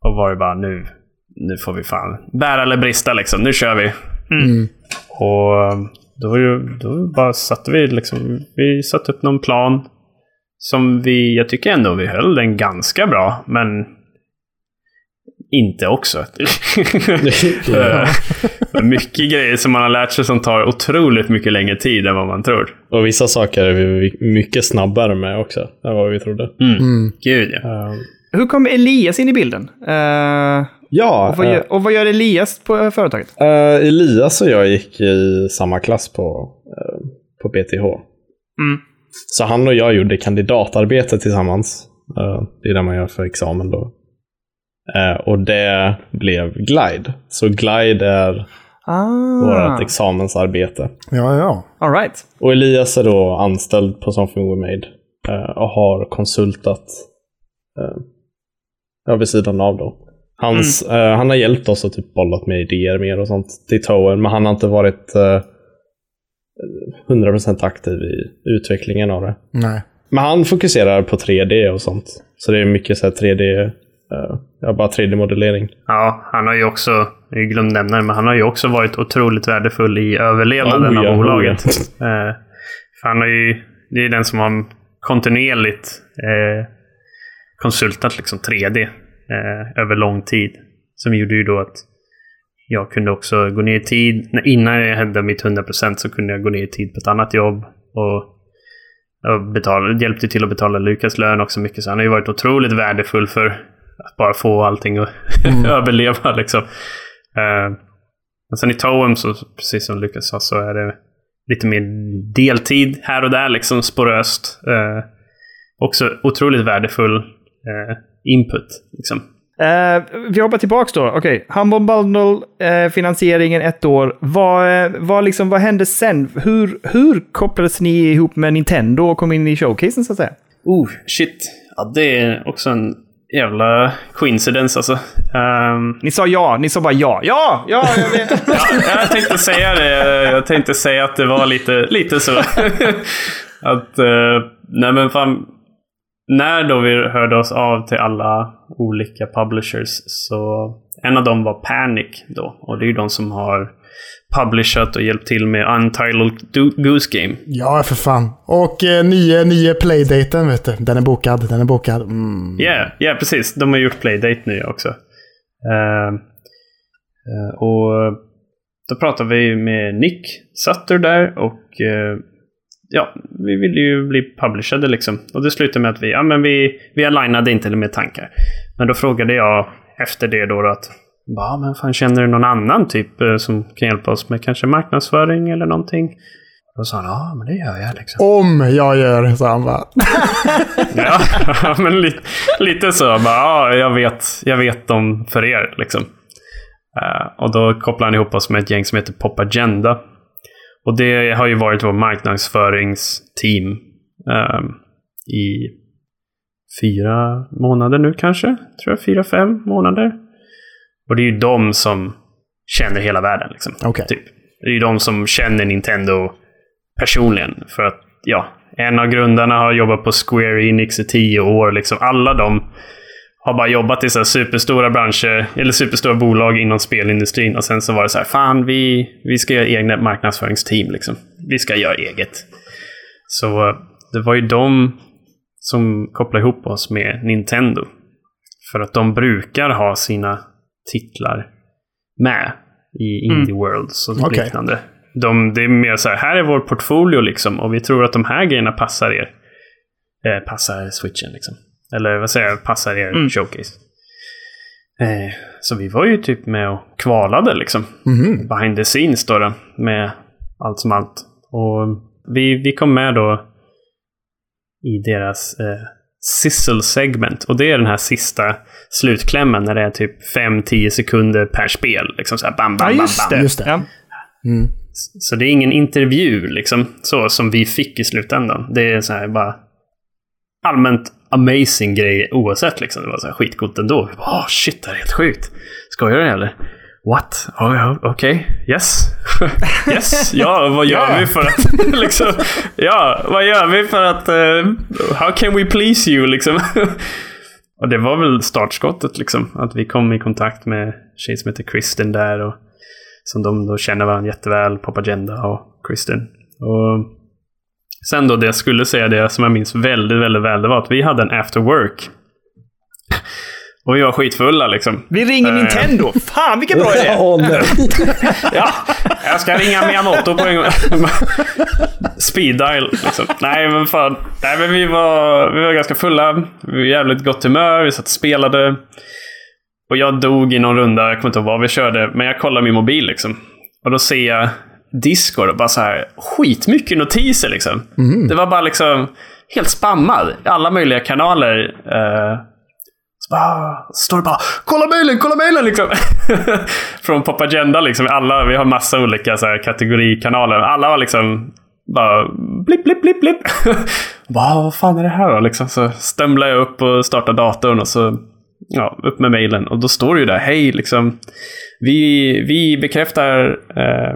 Och var det bara nu, nu får vi fan bära eller brista liksom. Nu kör vi. Mm. Och um, då, var ju, då bara satte vi liksom, vi satte upp någon plan. Som vi, jag tycker ändå vi höll den ganska bra, men inte också. Eh, mycket grejer som man har lärt sig som tar otroligt mycket längre tid än vad man tror. Och vissa saker är vi mycket snabbare med också, än vad vi trodde. Mm. Gud ja. Eh, Hur kom Elias in i bilden? Eh, ja, och, vad eh, gör, och vad gör Elias på eh, företaget? eh, Elias och jag gick i samma klass på, eh, på BTH. Mm. Så han och jag gjorde kandidatarbete tillsammans. Eh, det är det man gör för examen då. Eh, och det blev Glide. Så Glide är Ah, vårt examensarbete. Ja, ja. all right. Och Elias är då anställd på Something We Made eh, och har konsultat eh, ja, vid sidan av då. Hans, eh, han har hjälpt oss och typ bollat med idéer mer och sånt till Towen, men han har inte varit eh, 100% aktiv i utvecklingen av det. Nej. Men han fokuserar på 3D och sånt. Så det är mycket så här 3D, eh, ja bara 3D-modellering. Ja, han har ju också, jag glömde nämna det, men han har ju också varit otroligt värdefull i överlevnaden Oh, ja, av oh, bolaget. Eh, för han har ju, det är den som har kontinuerligt eh, konsultat liksom 3D eh, över lång tid. Som gjorde ju då att jag kunde också gå ner i tid. Innan jag hade mitt 100% så kunde jag gå ner i tid på ett annat jobb. Och och betala, hjälpte till att betala Lukas lön också mycket. Så han har ju varit otroligt värdefull för att bara få allting att överleva. Liksom. Uh, och sen i Toem, så, precis som Lukas sa, så är det lite mer deltid här och där, liksom sporöst. Eh, också otroligt värdefull eh, input. Liksom. Eh, vi hoppar tillbaka då. Okej, Humble Bundle, eh, finansieringen ett år. Vad, eh, vad, liksom, vad hände sen? Hur, hur kopplades ni ihop med Nintendo och kom in i showcasen så att säga? Oh, shit. Ja, det är också en jävla coincidence alltså. Ehm, Ni sa ja, ni sa bara ja. Ja, ja, jag vet. Ja, jag tänkte säga det. Jag tänkte säga att det var lite, lite så. att, eh, nej men fan. När då vi hörde oss av till alla olika publishers så en av dem var Panic då. Och det är ju de som har publishat och hjälpt till med Untitled Goose Game. Ja, för fan. Och eh, nio, nio playdaten, vet du. Den är bokad. Den är bokad. Mm. Ja, yeah, yeah, precis. De har gjort Playdate nu också. Eh, eh, och då pratade vi med Nick Sutter där och eh, ja, vi ville ju bli publicerade liksom. Och det slutade med att vi, ja men vi, vi alignade inte med tankar. Men då frågade jag efter det då att Bara, men fan, känner du någon annan typ eh, som kan hjälpa oss med kanske marknadsföring eller någonting? Då sa han, ja men det gör jag liksom. Om jag gör, sa han bara. Ja, men li lite så. Bara, ja, jag vet, jag vet dem för er liksom. Eh, och då kopplade han ihop oss med ett gäng som heter Pop Agenda. Och det har ju varit vår marknadsföringsteam eh, i fyra månader nu kanske. Tror jag, fyra, fem månader. Och det är ju de som känner hela världen. Liksom, Okej. typ. Det är ju de som känner Nintendo personligen. För att, ja, en av grundarna har jobbat på Square Enix i tio år. Liksom. Alla de har bara jobbat i så superstora branscher, eller superstora bolag inom spelindustrin. Och sen så var det så här, fan vi, vi ska göra egna marknadsföringsteam. Liksom. Vi ska göra eget. Så eh, det var ju de som kopplade ihop oss med Nintendo. För att de brukar ha sina titlar med i Indie Worlds och Okej. liknande. De, det är mer så här, här är vår portfolio liksom och vi tror att de här grejerna passar er. Eh, passar switchen liksom. Eller vad säger jag, passar er showcase. Eh, så vi var ju typ med och kvalade liksom. Mhm. Behind the scenes då, då med allt som allt. Och vi, vi kom med då i deras eh, sizzle segment. Och det är den här sista slutklämmen när det är typ 5-10 sekunder per spel. Liksom så här bam, bam, Ja, bam, just bam. det. Just det. Ja. Så det är ingen intervju liksom, så som vi fick i slutändan. Det är så här bara allmänt amazing grej oavsett. Liksom. Det var så här skitcoolt ändå. Bara, oh, shit, det här är helt sjukt. Skojar du eller? What? Oh, ja, Okej, yes. yes, ja, vad gör Ja. vi för att... liksom, ja, vad gör vi för att... eh, how can we please you, liksom? och det var väl startskottet, liksom. Att vi kom i kontakt med tjej som heter Kristen där. Och som de då känner varandra jätteväl, Pop Agenda och Kristen. Och sen då det jag skulle säga, det som jag minns väldigt, väldigt väl, det var att vi hade en after work. Och vi var skitfulla liksom. Vi ringer Eh. Nintendo. Fan vilken bra idé! Ja, jag ska ringa Miyamoto på en gång. Speed dial liksom. Nej men fan. Nej men vi var, vi var ganska fulla. Vi var jävligt gott humör. Vi satt och spelade. Och jag dog i någon runda. Jag kommer inte ihåg vad vi körde. Men jag kollade min mobil liksom. Och då ser jag Discord och bara så här skitmycket notiser liksom. Det var bara liksom helt spammad. i Alla möjliga kanaler. Eh, så bara, står det bara “Kolla mejlen, kolla mejlen!” liksom. Från Pop Agenda liksom. Alla, vi har massa olika så här, kategorikanaler. Alla var liksom bara blipp, blipp, blipp, blipp. bara, vad fan är det här då? Liksom, så stämlar jag upp och startar datorn och så ja, upp med mejlen. Och då står det ju där, hej liksom. Vi, vi bekräftar eh,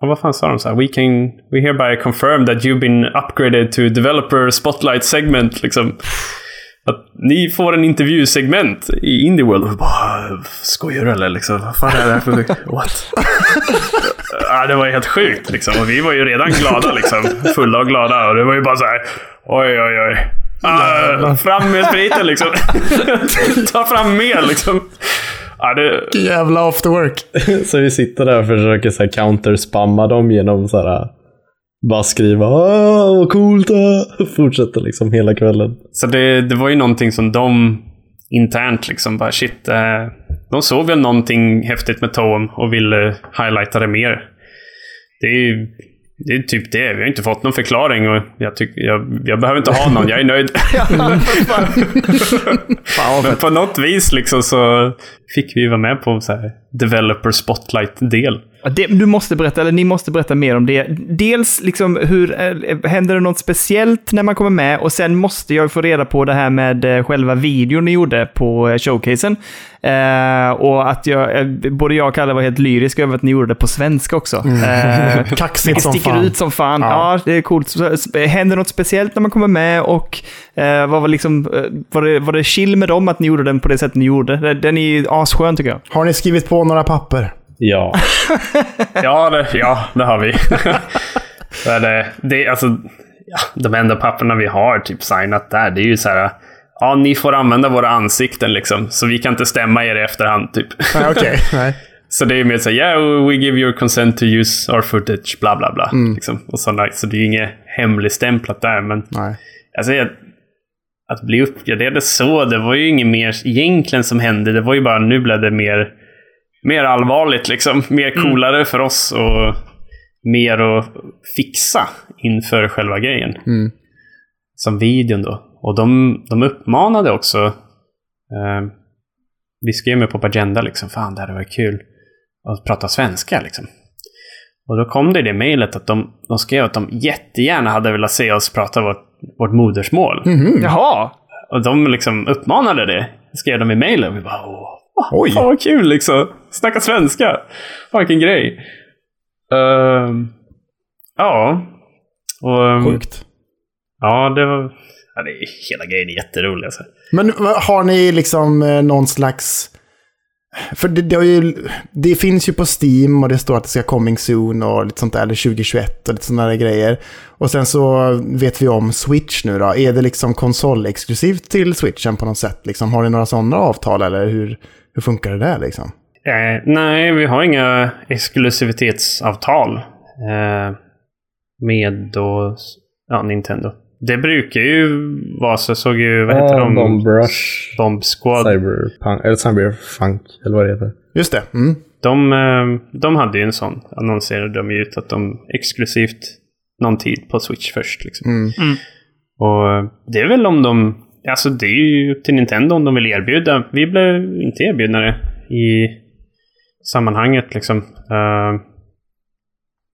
Ja, vad fan sa de? Så här, we, can, we hereby confirm that you've been upgraded to developer spotlight segment. Liksom. Att ni får en intervjusegment i Indie World. Och bara, skojar du eller? Liksom, vad fan är det här för... What? ja, det var helt sjukt liksom. Och vi var ju redan glada liksom. Fulla och glada. Och det var ju bara så här, oj oj oj. Uh, fram med spriten liksom. Ta fram mer liksom. Ja, det, Jävla after work. Så vi sitter där och försöker så här counterspamma dem genom så här bara skriva Åh, vad coolt ah!" och fortsätter liksom hela kvällen. Så det, det var ju någonting som de internt liksom bara shit. Eh, de såg väl någonting häftigt med Toem och ville highlighta det mer. Det är ju det är typ det. Vi har inte fått någon förklaring och jag, tycker, jag, jag behöver inte ha någon. Jag är nöjd. Men på något vis liksom så fick vi vara med på så här developer spotlight-del. Det, du måste berätta, eller ni måste berätta mer om det. Dels liksom hur, eh, händer det något speciellt när man kommer med? Och sen måste jag få reda på det här med eh, själva videon ni gjorde på eh, showcasen. Eh, och att jag, både jag och Kalle var helt lyriska över att ni gjorde det på svenska också. Eh, Kaxigt som sticker fan. ut som fan. Ja. Ja. det är coolt. Händer något speciellt när man kommer med? Och eh, var, liksom, var, det, var det chill med dem att ni gjorde den på det sättet ni gjorde? Den- Den är asskön tycker jag. Har ni skrivit på några papper? Ja. Ja, det, ja, det har vi. Men, eh, det, alltså, ja, de enda papperna vi har typ signat där, det är ju så här. Ja, ni får använda våra ansikten liksom. Så vi kan inte stämma er i efterhand typ. Nej, okej. Nej. Så det är mer så här, yeah, we give your consent to use our footage, bla bla bla. Liksom, och sådana, så det är ju inget hemligstämplat där. Men Nej. alltså, jag, att bli uppgraderad så, det var ju inget mer egentligen som hände. Det var ju bara, nu blev det mer mer allvarligt liksom. Mer coolare för oss och mer att fixa inför själva grejen. Mm. Som videon då. Och de, de uppmanade också. Eh, vi skrev med på Agenda liksom. Fan, det hade varit kul att prata svenska liksom. Och då kom det i det mejlet att de, de skrev att de jättegärna hade velat se oss prata vårt, vårt modersmål. Mhm. Jaha. Och de liksom uppmanade det. Skrev de i mejlen. Vi bara åh, Oj. fan vad kul liksom. Snacka svenska. Fan vilken grej. Ehm, ja. Och, ehm, Sjukt. ja, det var... Ja, det är, hela grejen är jätterolig alltså. Men har ni liksom eh, någon slags... För det, det, ju, det finns ju på Steam och det står att det ska coming soon och lite sånt där, eller 2021 och lite sådana där grejer. Och sen så vet vi om Switch nu då. Är det liksom konsolexklusivt till Switchen på något sätt? Liksom, har ni några sådana avtal eller hur, hur funkar det där liksom? Eh, nej, vi har inga exklusivitetsavtal eh, med då, ja, Nintendo. Det brukar ju vara så. Såg ju, vad heter de? Bomb Rush, Bomb Squad. Cyberpunk, eller Cyberfunk, eller vad det heter. Just det. Mm. De, eh, de hade ju en sån. Annonserade de ut att de exklusivt någon tid på Switch först. Liksom. Mm. Och eh, det är väl om de... Alltså det är ju till Nintendo om de vill erbjuda. Vi blev inte erbjudna det i sammanhanget liksom. Eh,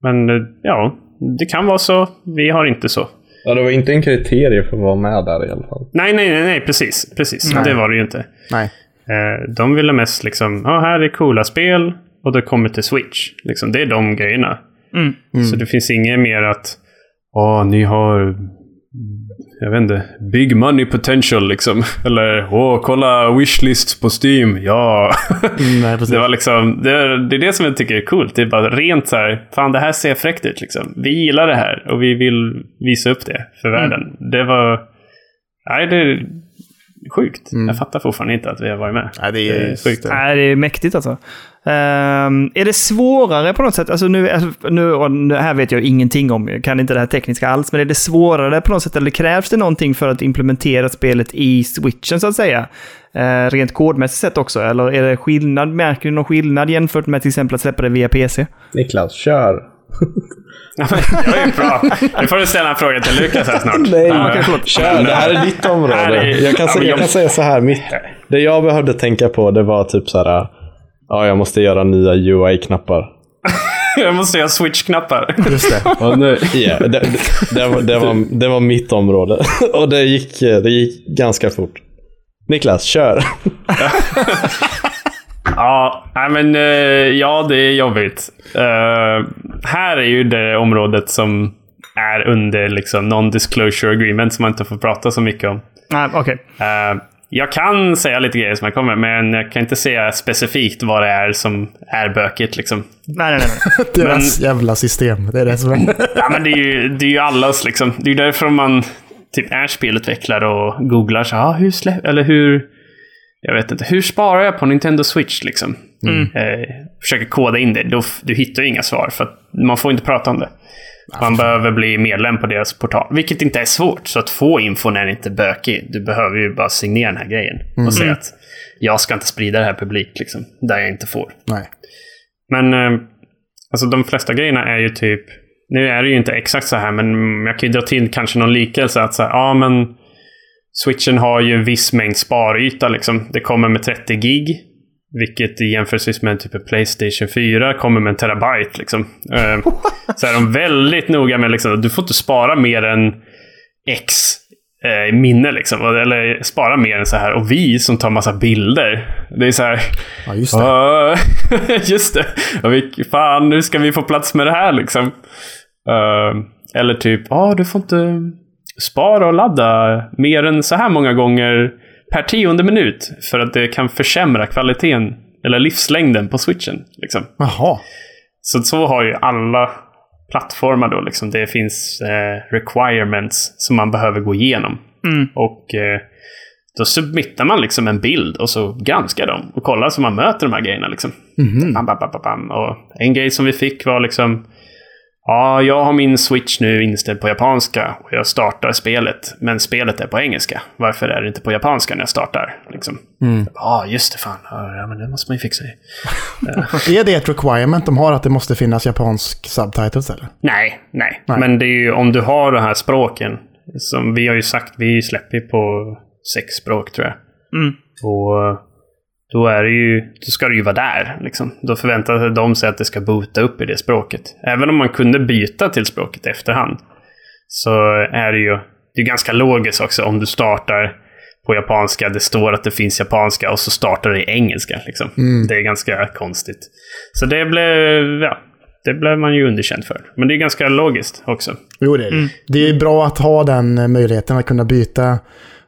men eh, ja, det kan vara så. Vi har inte så. Ja, det var inte en kriterie för att vara med där i alla fall. Nej, nej, nej, nej precis. precis. Nej. Det var det ju inte. Nej. Eh, de ville mest liksom, ja här är coola spel och det kommer till Switch. Liksom, det är de grejerna. Mm. Så det finns inget mer att, ja ni har, jag vet inte, big money potential liksom. Eller, åh kolla wishlists på Steam, ja. Mm, nej, precis. det var liksom, det är, det är det som jag tycker är coolt. Det är bara rent så här, fan det här ser fräckt ut liksom. Vi gillar det här och vi vill visa upp det för världen. Det var, nej det är sjukt. Jag fattar fortfarande inte att vi har varit med. Nej, det är Det är sjukt. det. Nej, det är mäktigt alltså. Ehm, är det svårare på något sätt? Alltså nu, alltså, nu, och nu, här vet jag ingenting om, jag kan inte det här tekniska alls, men är det svårare på något sätt? Eller krävs det någonting för att implementera spelet i switchen så att säga? Uh, rent kodmässigt sett också? Eller är det skillnad? Märker du någon skillnad jämfört med till exempel att släppa det via PC? Niklas, kör! Ja, det var ju bra. Nu får du ställa en fråga till Lukas här snart. Nej, Ja, kör! Det här är ditt område. är- Jag kan, ja, säga, jag- kan säga så här, mitt, det jag behövde tänka på det var typ så här, ja jag måste göra nya UI-knappar. Jag måste göra switch-knappar. Just det. Och nu, ja, det, det, det, var, det, var, det var mitt område. Och det gick, det gick ganska fort. Niklas, kör! Ja, nej men eh, ja, det är jobbigt. Eh, här är ju det området som är under liksom non-disclosure agreement som man inte får prata så mycket om. Nej, okej. Eh, jag kan säga lite grejer som jag kommer, men jag kan inte säga specifikt vad det är som är bökigt. Liksom. Nej, nej, nej. Deras jävla system. Det är det som är... Ja, men det är ju, det är ju allas liksom. Det är ju därför man typ är spelutvecklare och googlar så ah, hur slä- eller hur jag vet inte, hur sparar jag på Nintendo Switch liksom? Eh, försöker koda in det. Då, du hittar ju inga svar för att man får inte prata om det. Man behöver bli medlem på deras portal, vilket inte är svårt. Så att få infon är inte bökig. Du behöver ju bara signera den här grejen och säga att jag ska inte sprida det här publikt, liksom, där jag inte får. Nej. Men eh, alltså de flesta grejerna är ju typ... Nu är det ju inte exakt så här, men jag kan ju dra till kanske någon likelse. Att så här, ja men... Switchen har ju en viss mängd sparyta liksom. Det kommer med 30 gig. Vilket i jämförelse med typ en Playstation 4 kommer med en terabyte. Liksom. Eh, så är de väldigt noga med liksom, att du får inte spara mer än X eh, minne. Liksom. Eller spara mer än så här. Och vi som tar massa bilder. Det är så här... Ja, just det. Just det. Och vi, fan, nu ska vi få plats med det här liksom. Eh, eller typ, ja du får inte spara och ladda mer än så här många gånger per tionde minut. För att det kan försämra kvaliteten eller livslängden på switchen. Liksom. Jaha. Så, så har ju alla plattformar då. Liksom. Det finns eh, requirements som man behöver gå igenom. Och eh, då submittar man liksom en bild och så granskar de och kollar så man möter de här grejerna. Liksom. Bam, bam, bam, bam. Och en grej som vi fick var liksom Ja, jag har min switch nu inställd på japanska och jag startar spelet. Men spelet är på engelska. Varför är det inte på japanska när jag startar? Liksom. Ja, just det. Fan. Ja, men det måste man ju fixa. Är det ett requirement de har att det måste finnas japansk subtitles eller? Nej, nej, Nej. Men det är ju om du har de här språken. Som vi har ju sagt, vi släpper på sex språk tror jag. Mm. Och då är det ju, då ska du ju vara där. Liksom. Då förväntar de sig att det ska boota upp i det språket. Även om man kunde byta till språket i efterhand. Så är det ju, det är ganska logiskt också om du startar på japanska, det står att det finns japanska och så startar det i engelska. Liksom. Det är ganska konstigt. Så det blev, ja, det blev man ju underkänd för. Men det är ganska logiskt också. Jo, det är det. Det är ju bra att ha den möjligheten att kunna byta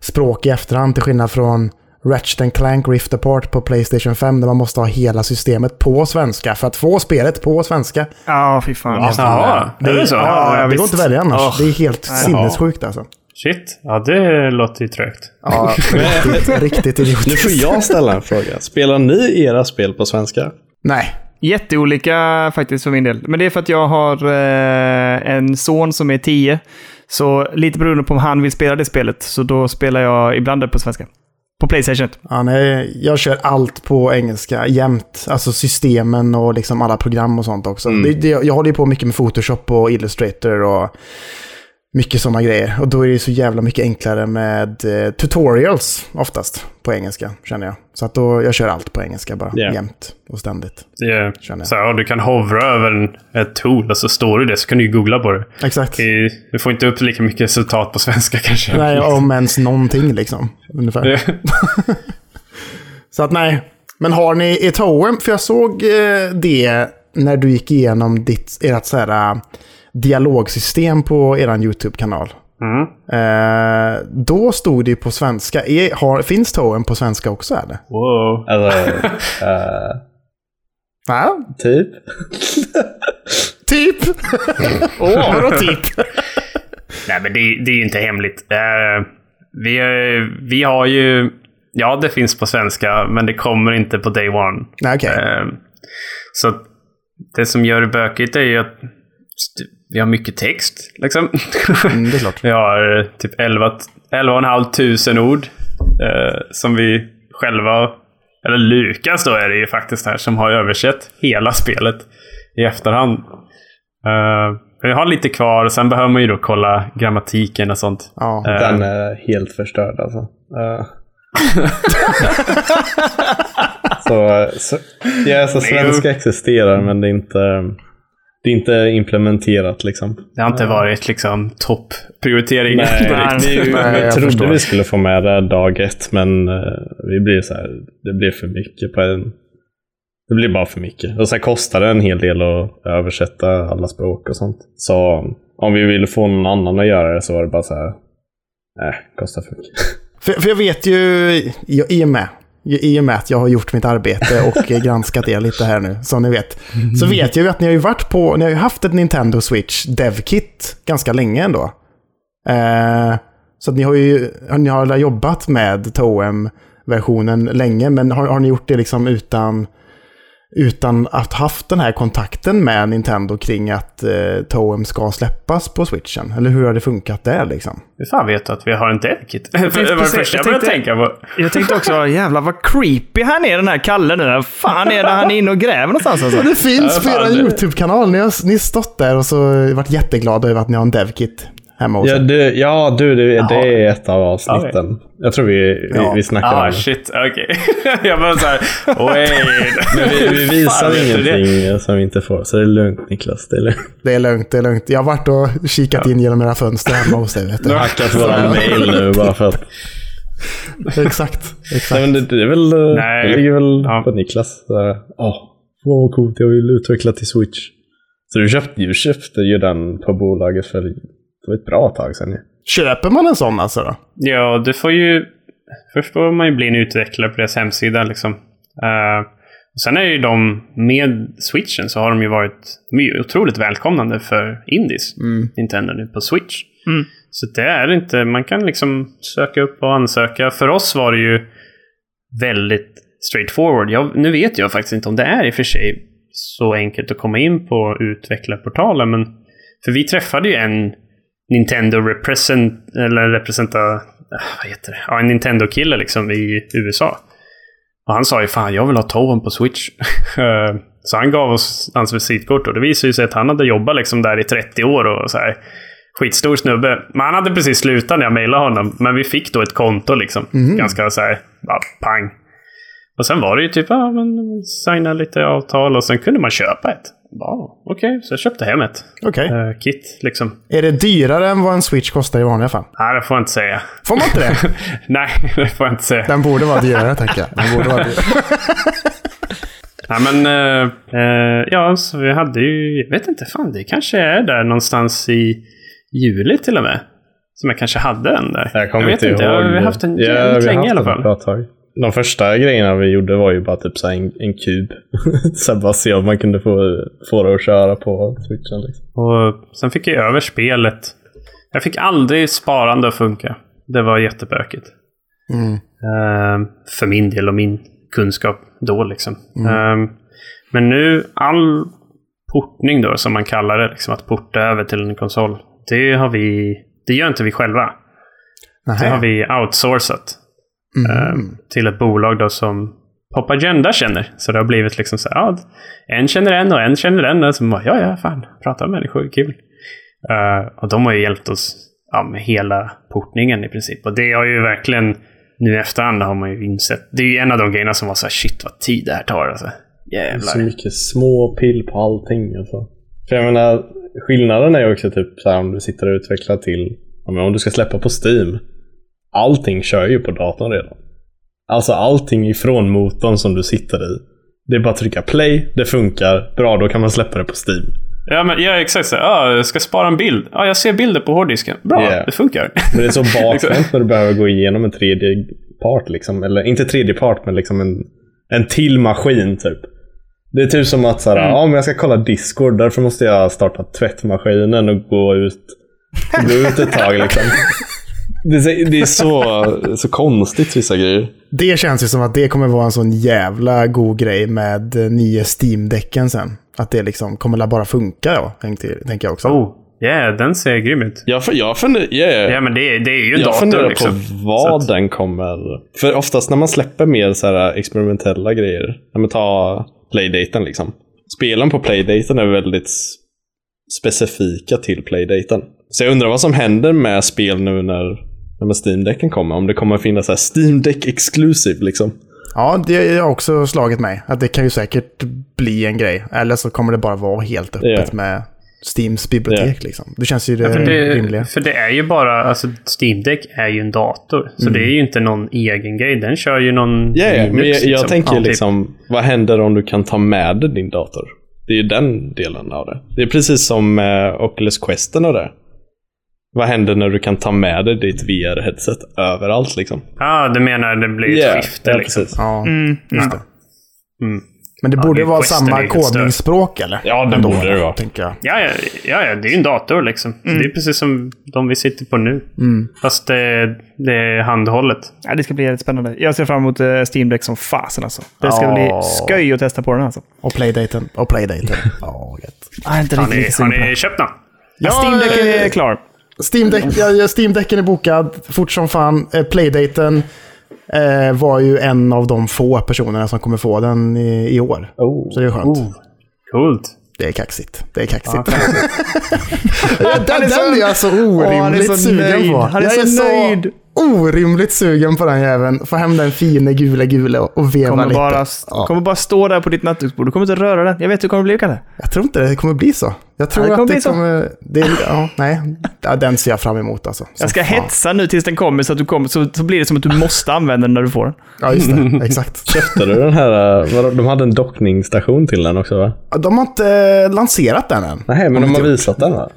språk i efterhand till skillnad från Ratchet Clank Rift Apart på Playstation 5 där man måste ha hela systemet på svenska för att få spelet på svenska. Ja, fy fan. Alltså, Jaha, är det så? Ja, Ja, det går inte att välja annars. Åh. Det är helt sinnessjukt alltså. Shit, ja det låter ju trögt. Ja, riktigt, riktigt Nu idiotiskt. får jag ställa en fråga. Spelar ni era spel på svenska? Nej. Jätteolika faktiskt för min del. Men det är för att jag har eh, en son som är 10. Så lite beroende på om han vill spela det spelet. Så då spelar jag ibland det på svenska. På Playstation. Ja, nej, jag kör allt på engelska jämt. Alltså systemen och liksom alla program och sånt också. Det, det, jag håller ju på mycket med Photoshop och Illustrator och mycket sådana grejer. Och då är det så jävla mycket enklare med eh, tutorials oftast på engelska, känner jag. Så att då, jag kör allt på engelska bara, Ja. jämt och ständigt. Känner jag. så, ja, du kan hovra över en, ett tool och så står det det, så kan du ju googla på det. Exakt. Du får inte upp lika mycket resultat på svenska kanske. Nej, om ens någonting liksom. Ungefär. Det- Så att nej. Men har ni ett Toem? För jag såg eh, det när du gick igenom ditt, ert så här, eh, dialogsystem på er YouTube-kanal. Mm. Eh, då stod det ju på svenska. Är, har, finns Toem på svenska också eller? Wow. Alltså, eh, Ja, typ. typ. Åh, vadå typ? Nej, men det, det är ju inte hemligt. Eh, vi, är- vi har ju... Ja, det finns på svenska, men det kommer inte på day one. Okej. Eh, så det som gör det bökigt är ju att vi har mycket text. Liksom. Mm, det är klart. vi har eh, typ 11, 11 tusen ord eh, som vi själva, eller Lukas då är det ju faktiskt här, som har översatt hela spelet i efterhand. Eh, vi har lite kvar och sen behöver man ju då kolla grammatiken och sånt. Ja. Eh, Den är helt förstörd alltså. Eh. så, så, ja, alltså, svenska existerar men det är inte, det är inte implementerat liksom. Det har inte varit liksom toppprioritering. Nej, Nej, vi, nej, vi jag trodde förstår. vi skulle få med det dag ett men eh, vi blir så här, det blir för mycket på en... Det blir bara för mycket. Och sen kostar det en hel del att översätta alla språk och sånt. Så om vi ville få någon annan att göra det så var det bara så här. Nej, kostar för mycket. För, för jag vet ju, i, i, och med, i och med att jag har gjort mitt arbete och granskat er lite här nu, som ni vet, så vet jag ju att ni har ju varit på, ni har ju haft ett Nintendo Switch DevKit ganska länge ändå. Eh, så att ni har ju ni har jobbat med Toem-versionen länge, men har, har ni gjort det liksom utan, utan att haft den här kontakten med Nintendo kring att eh, Toem ska släppas på Switchen? Eller hur har det funkat där liksom? Hur fan vet du att vi har en devkit? det var det första jag började tänkte- tänka på. Jag tänkte också, jävlar vad creepy han är den här Kalle nu. Fan är det han är inne och gräver någonstans alltså? Det finns Ja, på er YouTube-kanal. Ni har, ni har stått där och så varit jätteglada över att ni har en devkit hemma hos Ja, du, ja, du det, det är ett av avsnitten. Jag tror vi, vi, Ja. vi snackade om Ah, det. shit. Okej. jag bara såhär, wait. Men vi, vi visar Fan, du det? ingenting som vi inte får. Så det är lugnt Niklas. Det är lugnt. Det är lugnt, det är lugnt. Jag har varit och kikat in genom era fönster hemma hos er. Vet Du hackat våra mail nu bara för att... exakt, Nej, exakt. men det, det är väl... eh, Nej. Det ligger väl Ja. på Niklas. Åh, vad coolt. Jag vill utveckla till Switch. Så du köpte, du köpte ju den på bolaget för det var ett bra tag sedan ju. Köper man en sån alltså då? Ja, du får ju... Först får man ju bli en utvecklare på deras hemsida liksom. Och sen är ju de, med switchen så har de ju varit, de är ju otroligt välkomnande för indies. Nintendo nu på switch. Mm. Så det är inte, man kan liksom söka upp och ansöka. För oss var det ju väldigt straightforward. Jag, nu vet jag faktiskt inte om det är i och för sig så enkelt att komma in på utvecklarportalen, men För vi träffade ju en Nintendo represent, eller representa, äh, vad heter det? Ja, en Nintendo-kille liksom i USA. Och han sa ju fan, jag vill ha Toven på Switch. Eh, så han gav oss hans visitkort och det visade ju sig att han hade jobbat liksom där i 30 år och så här. Skitstor snubbe. Men han hade precis slutat när jag mejlade honom. Men vi fick då ett konto liksom. Ganska så här, bara pang. Och sen var det ju typ, ja men signa lite avtal och sen kunde man köpa ett. Ja, Okej, så jag köpte hem ett Okej. eh, kit liksom. Är det dyrare än vad en Switch kostar i vanliga fall? Nej, det får jag inte säga. Får man inte det? Nej, det får jag inte säga. Den borde vara dyrare, tänker jag. Den borde vara dyrare. Nej men, eh, eh, ja, så vi hade ju, jag vet inte, fan det kanske är där någonstans i juli till och med. Som jag kanske hade den där. Jag kommer vet inte ihåg. vi har haft den Ja, jävligt vi har länge i haft alla fall. De första grejerna vi gjorde var ju bara typ så en, en kub. så bara se om man kunde få, få det att köra på switchen. Liksom. Och sen fick jag över spelet. Jag fick aldrig sparande att funka. Det var jättebökigt. Mm. Eh, för min del och min kunskap då liksom. Eh, men nu, all portning då, som man kallar det, liksom att porta över till en konsol. Det har vi... Det gör inte vi själva. Det har vi outsourcat. Mm. eh, till ett bolag då som Pop Agenda känner. Så det har blivit liksom så här, ja, en känner en och en känner en. Och så bara, ja, ja, fan, prata med människor är kul. Eh, och de har ju hjälpt oss ja, med hela portningen i princip. Och det har ju verkligen, nu i efterhand har man ju insett. Det är ju en av de grejerna som var så här, shit vad tid det här tar. Alltså. Jävlar. så mycket små pill på allting. Alltså. För jag menar, skillnaden är ju också typ så här om du sitter och utvecklar till, om du ska släppa på Steam. Allting kör ju på datorn redan. Alltså allting ifrån motorn som du sitter i. Det är bara att trycka play, det funkar, bra då kan man släppa det på Steam. Ja, men, ja exakt. Så, ja, jag ska spara en bild. Ja, jag ser bilder på hårddisken. Bra, Yeah. det funkar. Men det är så bakvänt när du behöver gå igenom en tredje part liksom. Eller inte tredje part, men liksom en, en till maskin typ. Det är typ som att såhär, ja men jag ska kolla Discord, därför måste jag starta tvättmaskinen och gå ut, gå ut ett tag liksom. Det är, det är så, så konstigt vissa grejer. Det känns ju som att det kommer vara en sån jävla god grej med eh, nya Steam-däcken sen. Att det liksom kommer bara funka då, tänker jag också. Oh, yeah, den ser grym ut. Jag, jag, funder, yeah. Ja, men det, det är ju jag dator funderar liksom. på vad att- den kommer... För oftast när man släpper mer så här experimentella grejer, när man tar playdaten liksom. Spelen på playdaten är väldigt specifika till playdaten. Så jag undrar vad som händer med spel nu när, när Steam-däcken kommer. Om det kommer att finnas så här Steam Deck exclusive liksom. Ja, det har också slagit mig. Att det kan ju säkert bli en grej. Eller så kommer det bara vara helt öppet Ja. med Steams bibliotek. Ja. Liksom. Det känns ju det, För det, rimliga. för det är ju bara, alltså Steam Deck är ju en dator. Så det är ju inte någon egen grej. Den kör ju någon Ja, yeah, men jag, jag liksom. tänker Ja, typ. liksom, vad händer om du kan ta med dig din dator? Det är ju den delen av det. Det är precis som eh, Oculus Questen och det. Vad händer när du kan ta med dig ditt VR-headset överallt liksom? Ja, du menar det blir ett Yeah, skifte ja, liksom. Ja, Mm. just det. Mm. Men det Ja, borde det är vara är samma kodningsspråk eller? Ja, det Ändå, borde det vara. Tänker jag. Ja, ja, ja, ja, det är ju en dator liksom. Så Det är precis som de vi sitter på nu. Mm. Fast det, det är handhållet. Ja, det ska bli jävligt spännande. Jag ser fram emot uh, Steam Deck som fasen alltså. Det ska Ja. bli skoj att testa på den alltså. Och playdaten. Och playdaten. Gött. Är inte Har ni, har ni köpt den? Ja, Steam Deck är eh, klar. Steam, Deck, ja, ja, Steam Decken är bokad fort som fan. Eh, Playdaten eh, var ju en av de få personerna som kommer få den i, i år. Oh. Så det är skönt. Coolt. Det är kaxigt. Det är kaxigt. Han den, är den är jag så Åh, han är orimligt så sugen nöjd. på. Han är jag så nöjd. Orimligt sugen på den jäveln. Få hem den fina gula gula och veva Kommer lite. bara, Ja. kommer bara stå där på ditt nattduksbord. Du kommer inte röra den. Jag vet hur det kommer bli, Kalle. Jag tror inte det kommer bli så. Jag tror Ja, det kommer att bli det så. kommer... Det, ja, nej. Ja, den ser jag fram emot alltså. Jag Som ska fan. hetsa nu tills den kommer så att du kommer. Så, så blir det som att du måste använda den när du får den. Ja, just det. Exakt. Köpte du den här, eh, de hade en dockningsstation till den också va? De har inte lanserat den än. Nej, men de har visat den va?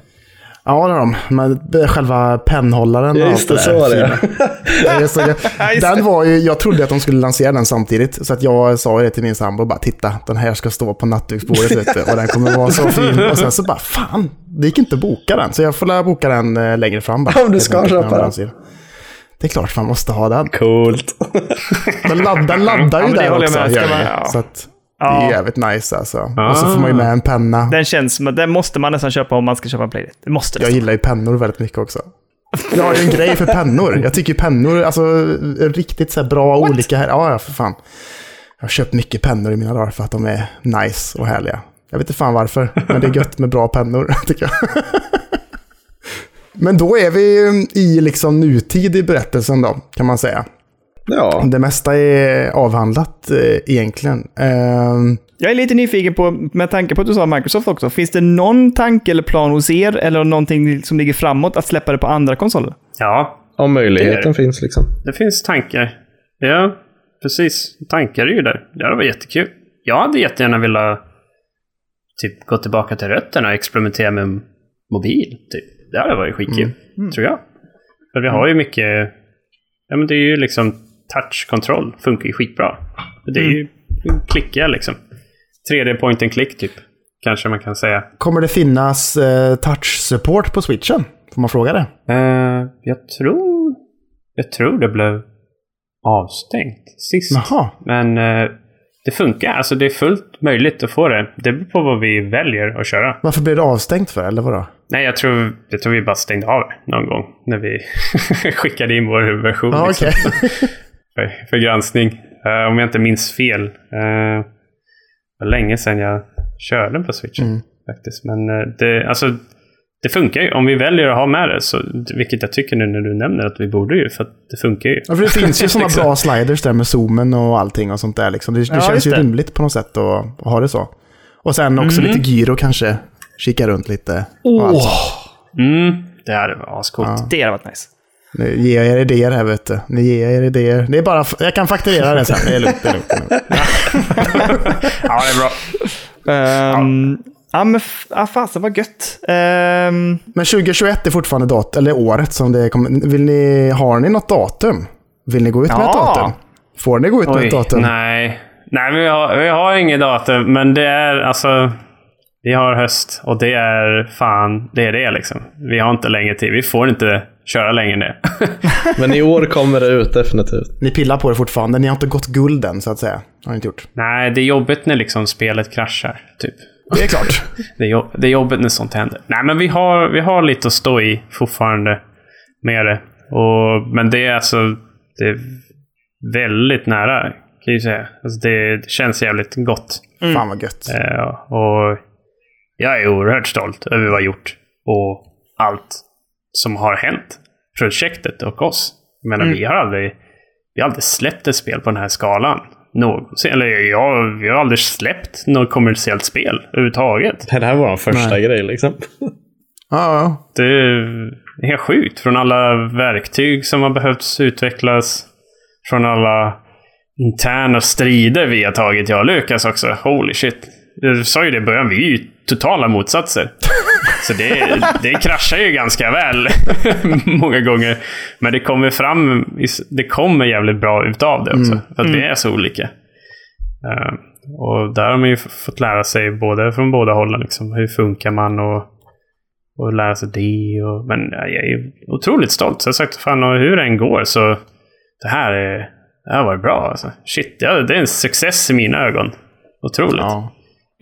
Ja, det har de. Men själva pennhållaren Ja, och just allt det, så var det. Det. Ja, Den var ju, jag trodde att de skulle lansera den samtidigt. Så att jag sa det till min sambo, bara titta, den här ska stå på nattduksbordet och den kommer vara så fin. Och sen så bara, fan, det gick inte att boka den. Så jag får boka den eh, längre fram. Bara, Om du ska köpa de den. Det är klart man måste ha den. Coolt. Den, ladd, den laddar Ja, ju det där jag också. med. Ska man- ja. Så att, Det är jävligt nice alltså. Och så får man ju med en penna. Den känns som den måste man nästan köpa om man ska köpa en Playdate. Det måste det. Jag gillar ju pennor väldigt mycket också. Jag har ju en grej för pennor. Jag tycker pennor, alltså riktigt så bra och olika här. Ja, ja, för fan. Jag har köpt mycket pennor i mina dagar för att de är nice och härliga. Jag vet inte fan varför, men det är gött med bra pennor, tycker jag. Men då är vi i liksom nutid i berättelsen då, kan man säga. Ja, Det mesta är avhandlat eh, egentligen. Ehm, Jag är lite nyfiken på, med tanke på att du sa Microsoft också, finns det någon tanke eller plan hos er eller någonting som ligger framåt att släppa det på andra konsoler? Ja, om möjligheten finns liksom. det finns tankar. Ja, precis. Tankar är ju där. Det hade varit jättekul. Jag hade jättegärna velat typ gå tillbaka till rötterna och experimentera med mobil. Typ. Det hade varit skitkul, tror jag. För vi har ju mycket... Ja, men det är ju liksom touchkontroll. Funkar ju skitbra. Det är ju klicka liksom. 3D point and click typ. Kanske man kan säga. kommer det finnas eh, touch-support på switchen? Får man fråga det? Eh, jag tror... Jag tror det blev avstängt sist. Jaha. Men eh, det funkar. Alltså det är fullt möjligt att få det. Det beror på vad vi väljer att köra. Varför blev det avstängt för, eller vadå? Nej, jag tror, jag tror vi bara stängde av någon gång. När vi skickade in vår version. Ja, liksom, okej. för, för granskning. Eh, om jag inte minns fel. Uh, var länge sedan jag körde på switchen. Mm. Faktiskt. Men eh, det, alltså, det funkar ju. Om vi väljer att ha med det, så, vilket jag tycker nu när du nämner att vi borde ju, för att det funkar ju. Ja, för det finns ju sådana Liksom. bra sliders där med zoomen och allting och sånt där. Liksom. Det, det Ja, känns ju det. rimligt på något sätt att, att ha det så. Och sen också Mm. lite gyro kanske. Kika runt lite. sånt. Mm, det hade varit ascoolt. Ja. Det hade varit nice. Nu ger jag er idéer här vet du. Ni ger er idéer. Det är bara, jag kan fakturera det sen. Det är lugnt. Det är lugnt, det. Ja, det är bra. Um, ja. men ah, fasen vad gött. Um, Men 2021 är fortfarande dat eller året som det kommer. Vill ni, har ni något datum? Vill ni gå ut med ett Ja. datum? Får ni gå ut med Oj, ett datum? nej. Nej, vi har, vi har inget datum, men det är alltså... Vi har höst och det är fan, det är det liksom. Vi har inte längre tid. Vi får inte köra längre än det. Men i år kommer det ut definitivt. Ni pillar på det fortfarande. Ni har inte gått guld än så att säga. Har ni inte gjort. Nej, det är jobbigt när liksom spelet kraschar, typ. Det är klart. Det är, jobb, det är jobbigt när sånt händer. Nej, men vi har, vi har lite att stå i fortfarande med det. Och, men det är alltså det är väldigt nära, kan jag säga. Alltså det, det känns jävligt gott. Fan vad gött. Eh, och jag är oerhört stolt över vad vi har gjort och allt som har hänt. Projektet och oss. Jag menar, vi har aldrig, vi har aldrig släppt ett spel på den här skalan. Någonsin. Eller jag, vi har aldrig släppt något kommersiellt spel överhuvudtaget. Det här var vår första grej liksom. Ja, ja. Det är helt sjukt. Från alla verktyg som har behövts utvecklas. Från alla interna strider vi har tagit, jag och Lukas också. Holy shit. Du sa ju det i början, vi är ju totala motsatser. Så det, det kraschar ju ganska väl många gånger. Men det kommer fram, det kommer jävligt bra utav det också. För att vi är så olika. Eh, och där har man ju fått lära sig både från båda hållen. Liksom, hur funkar man och, och lära sig det. Och, men ja, jag är otroligt stolt. Så jag har sagt, fan och hur det än går så det här, är, det här var bra. Alltså. Shit, det är en success i mina ögon. Otroligt. ja.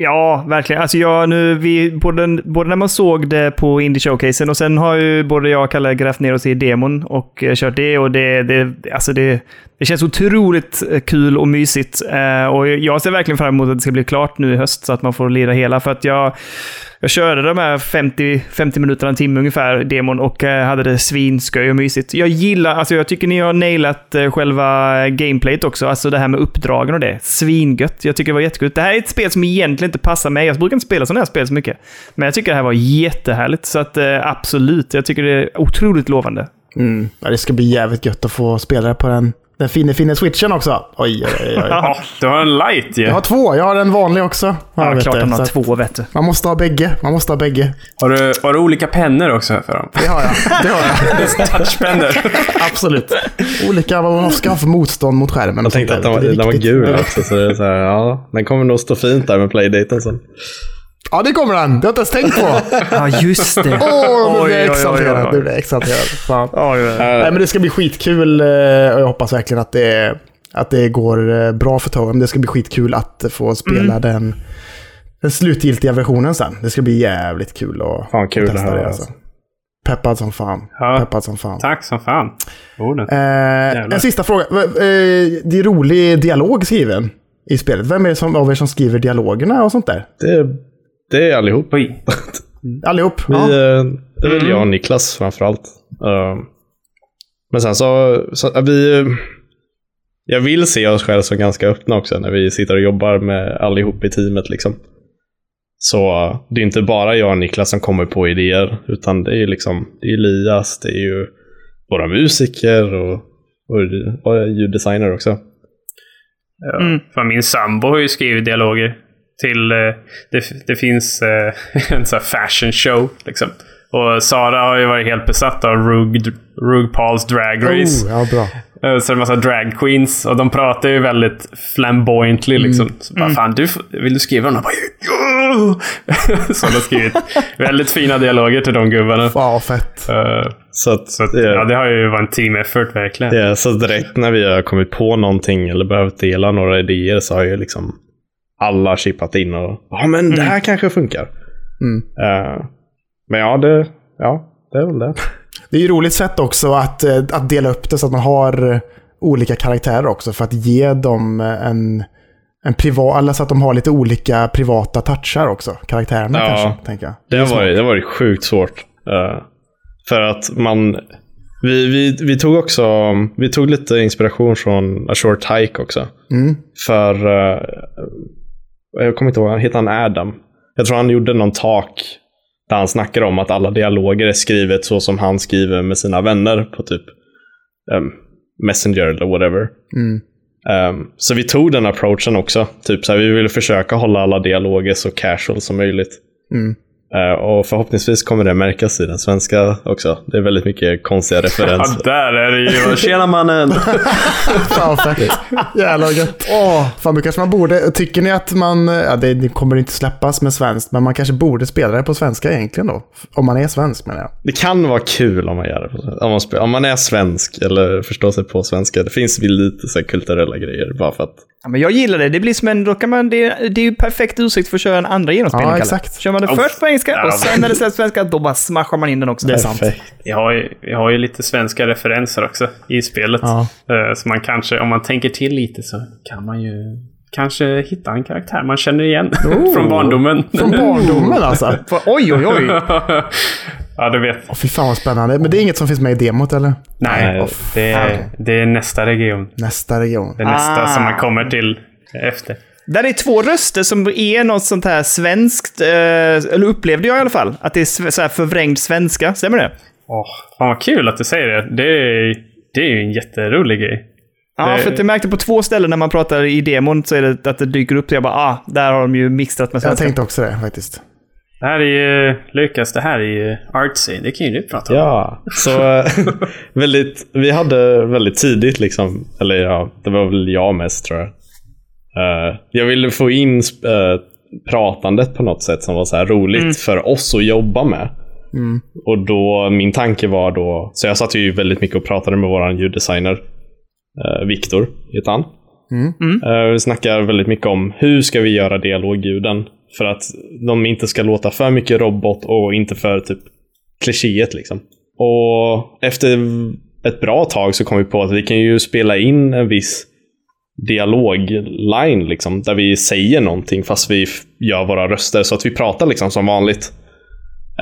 Ja, verkligen. Alltså jag, nu, vi, både, både när man såg det på Indie Showcasen och sen har ju både jag och Kalle grävt ner oss i demon och eh, kört det. Och det, det, alltså det, det känns otroligt eh, kul och mysigt. Eh, och jag ser verkligen fram emot att det ska bli klart nu i höst så att man får lira hela. För att jag, jag körde de här 50, 50 minuterna, en timme ungefär, demon och eh, hade det svinskoj och mysigt. Jag gillar, alltså jag tycker ni har nailat eh, själva gameplayet också. Alltså det här med uppdragen och det. Svingött. Jag tycker det var jättekul. Det här är ett spel som egentligen inte passar mig. Jag brukar inte spela sådana här spel så mycket. Men jag tycker det här var jättehärligt. Så att eh, absolut, jag tycker det är otroligt lovande. Mm. ja. Det ska bli jävligt gött att få spela det på den, den fina, fina switchen också. Oj, oj, oj. oj. Ja, du har en light ju. Jag har två. Jag har en vanlig också. Ja, vet klart de har två, vet du. Man måste ha bägge. Man måste ha bägge. Har du, har du olika pennor också för dem? Det har jag. Det har jag. Touchpennor. Absolut. Olika vad man ska ha för motstånd mot skärmen. Jag tänkte att den var, den var gul också. Så det är så här, ja, den kommer nog stå fint där med playdaten sen. Ja, det kommer den. Det har jag inte ens tänkt på. Ja, just det. Åh, nu Oj, blir jag oj, oj, exalterad. oj. Nu blir jag exalterad. Fan. Ja, ja. Nej, men det ska bli skitkul eh, och jag hoppas verkligen att det Att det går eh, bra för Toem. Det ska bli skitkul att få spela Mm. den, den slutgiltiga versionen sen. Det ska bli jävligt kul att, Fan, kul att testa höra, det. alltså. Peppad som fan. Ja. Peppad som fan. Tack som fan. Eh, en sista fråga. Eh, det är rolig dialog skriven i spelet. Vem är det som, av er som skriver dialogerna och sånt där? Det, det är allihop. Oj. Allihop? Vi, Ja. eh, Det är väl jag och Niklas framförallt. Uh, men sen så, så att vi... Jag vill se oss själva som ganska öppna också när vi sitter och jobbar med allihop i teamet. Liksom. Så eh, det är inte bara jag och Niklas som kommer på idéer, utan det är liksom det är Elias, det är ju våra musiker och, och, och ljuddesigner också. Ja. Mm. Fan, min sambo har ju skrivit dialoger till... Eh, det, det finns eh, en sån här fashion show. Liksom. Och Sara har ju varit helt besatt av Rug, Rug Pauls Drag Race. Oh, ja, bra. Eh, Så det är en massa drag queens och de pratar ju väldigt flamboyantly liksom. Så bara, fan du, vill du skriva den? Och bara, ja! Så de har skrivit väldigt fina dialoger till de gubbarna. Fan vad fett. Eh, Så, att, så att, det, ja, det har ju varit en team effort verkligen. Ja, så direkt när vi har kommit på någonting eller behövt dela några idéer så har ju liksom alla chippat in och ja men det här kanske funkar. Mm. Eh, men ja, det, ja, det är väl det. Det är ju roligt sätt också att, eh, att dela upp det så att man har eh, olika karaktärer också. För att ge dem en, en privat, eller så att de har lite olika privata touchar också. Karaktärerna Ja. kanske, tänker jag. Det har varit, det har varit sjukt svårt. Eh, för att man... Vi, vi, vi tog också vi tog lite inspiration från A Short Hike också. Mm. För... eh, jag kommer inte ihåg, heter han Adam? Jag tror han gjorde någon talk där han snackade om att alla dialoger är skrivet så som han skriver med sina vänner på typ em, Messenger eller whatever. Mm. Em, så vi tog den approachen också. Typ så här, vi ville försöka hålla alla dialoger så casual som möjligt. Mm. Eh, och förhoppningsvis kommer det märkas i den svenska också. Det är väldigt mycket konstiga Ja, referenser. där är det ju. Tjena mannen! Fan fett. Jävlar gött. Åh, fan kanske man borde, tycker ni att man, ja det, kommer inte släppas med svenskt, men man kanske borde spela det på svenska egentligen då? Om man är svensk menar jag. Det kan vara kul om man gör det. på svenska. Om man, spe- om man är svensk eller förstår sig på svenska. Det finns väl lite så här kulturella grejer bara för att. Ja, men jag gillar det. Det blir som en, då kan man, det, det är ju perfekt ursäkt för att köra en andra genomspelning. Ja, exakt. Kör man det Oh. först på engelska och sen när det släpps på svenska, då bara smashar man in den också. Det är sant. Jag har, ju, jag har ju lite svenska referenser också i spelet. Ja. Eh, Så man kanske, om man tänker till lite så kan man ju kanske hitta en karaktär man känner igen från barndomen. Från barndomen alltså. Oj, oj, oj. ja, du vet. Åh, fy fan vad spännande. Men det är inget som finns med i demot eller? Nej, Nej, det, är, okej. det är nästa region. Nästa region. Det är nästa Ah. som man kommer till efter. Där är två röster som är något sånt här svenskt, eh, eller upplevde jag i alla fall, att det är så här förvrängd svenska. Stämmer det? Åh, fan vad kul att du säger det. Det är, det är ju en jätterolig grej. Ja, Det- för att jag märkte på två ställen när man pratar i demon så är det att det dyker upp. Så jag bara, ah, där har de ju mixtrat med Jag svenska. tänkte också det faktiskt. Det här är ju, Lukas, det här är ju artsy. Det kan ju du prata om. Ja, så eh, väldigt, vi hade väldigt tidigt liksom, eller ja, det var väl jag mest tror jag. Eh, jag ville få in eh, pratandet på något sätt som var så här roligt för oss att jobba med. Mm. Och då, min tanke var då, så jag satt ju väldigt mycket och pratade med vår ljuddesigner, uh, Viktor heter han. Mm. Vi snackar väldigt mycket om hur ska vi göra dialogljuden för att de inte ska låta för mycket robot och inte för typ klichéet liksom. Och efter ett bra tag så kom vi på att vi kan ju spela in en viss dialogline liksom, där vi säger någonting fast vi gör våra röster så att vi pratar liksom som vanligt.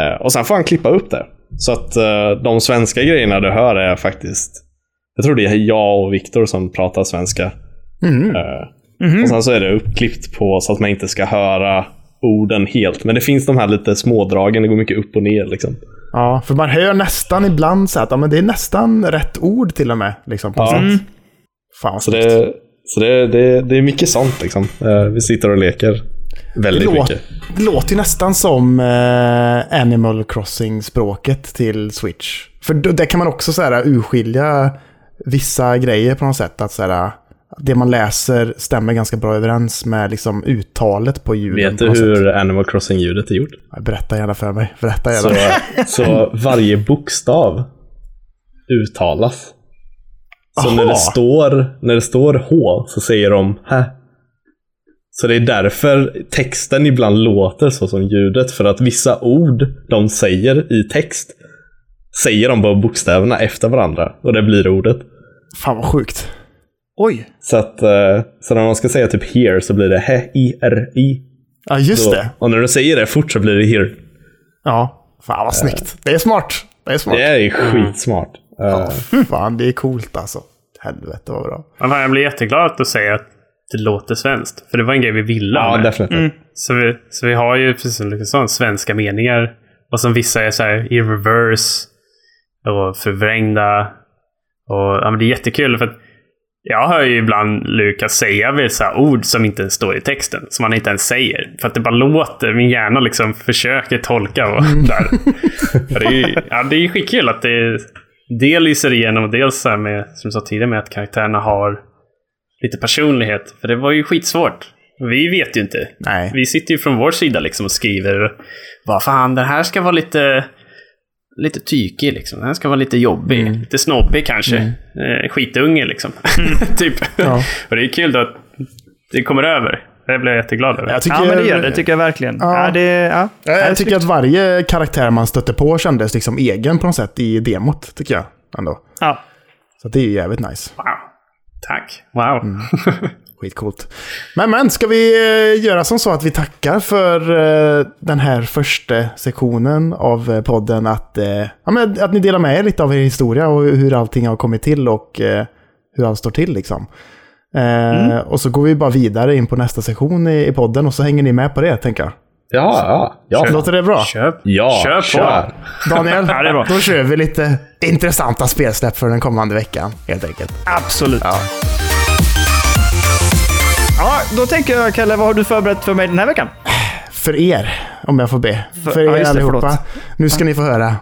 Eh, och sen får han klippa upp det. Så att eh, de svenska grejerna du hör är faktiskt, jag tror det är jag och Viktor som pratar svenska. Mm. Eh, Och sen så är det uppklippt på så att man inte ska höra orden helt. Men det finns de här lite smådragen, det går mycket upp och ner liksom. Ja, för man hör nästan ibland så att ja, men det är nästan rätt ord till och med. Liksom, på Ja. sätt. Mm. Fan vad Så, det, så det, det, det är mycket sånt liksom. Eh, vi sitter och leker väldigt Det låter- mycket. Det låter ju nästan som eh, Animal Crossing-språket till Switch. För då, där kan man också så här, urskilja vissa grejer på något sätt. Att så här, det man läser stämmer ganska bra överens med liksom, uttalet på ljuden. Vet du hur Sätt. Animal Crossing-ljudet är gjort? Berätta gärna för mig. Berätta Så, gärna. så varje bokstav uttalas. Så när det, står, när det står H så säger de Hä? Så det är därför texten ibland låter så som ljudet. För att vissa ord de säger i text säger de bara bokstäverna efter varandra. Och det blir ordet. Fan vad sjukt. Oj. Så att eh, så när man ska säga typ here så blir det H-I-R-I. Ja, just Då- det. Och när du säger det fort så blir det here. Ja. Fan vad snyggt. Det är smart. Det är smart. Det är skitsmart. Eh, Ja, fan, det är coolt alltså. Helvete vad bra. Men fan, jag blir jätteglad att du säger att det låter svenskt. För det var en grej vi ville ha ja, med. definitivt. Så vi, så vi har ju precis som Lukas sa, svenska meningar. Och som vissa är så här i reverse. Och förvrängda. Och ja, men det är jättekul för att jag hör ju ibland Lukas säga här ord som inte står i texten. Som han inte ens säger. För att det bara låter. Min hjärna liksom försöker tolka. Och där. För det är ju ja, det är ju skitkul att det dels lyser igenom dels så här med, som jag sa tidigare, med att karaktärerna har lite personlighet. För det var ju skitsvårt. Vi vet ju inte. Nej. Vi sitter ju från vår sida liksom och skriver vad fan, den här ska vara lite lite tykig liksom. Den ska vara lite jobbig. Mm. Lite snobbig kanske. Eh, skitunge liksom. typ. Ja. och det är kul då att det kommer över. Det blir jag jätteglad över. Jag tycker, Ja, men det gör det tycker jag verkligen. Ja. Ja, det, ja. jag, jag tycker att varje karaktär man stötte på kändes liksom egen på något sätt i demot, tycker jag. Ändå. Ja. Så det är ju jävligt nice. Wow. Tack. Wow. Mm. Skitcoolt. Men, men, ska vi eh, göra som så att vi tackar för eh, den här första sektionen av eh, podden. Att, ja, men, att ni delar med er lite av er historia och hur allting har kommit till och hur allt står till liksom. Eh, Och så går vi bara vidare in på nästa sektion i, i podden och så hänger ni med på det, tänker jag. Ja, ja, ja. Låter det bra? Köp. Ja, Kör på. kör. Daniel, Ja, det är bra. då kör vi lite intressanta spelsläpp för den kommande veckan, helt enkelt. Absolut. Ja. Då tänker jag, Kalle, vad har du förberett för mig den här veckan? För er, om jag får be. För- För, ja, er det, allihopa. förlåt. Nu ska ni få höra.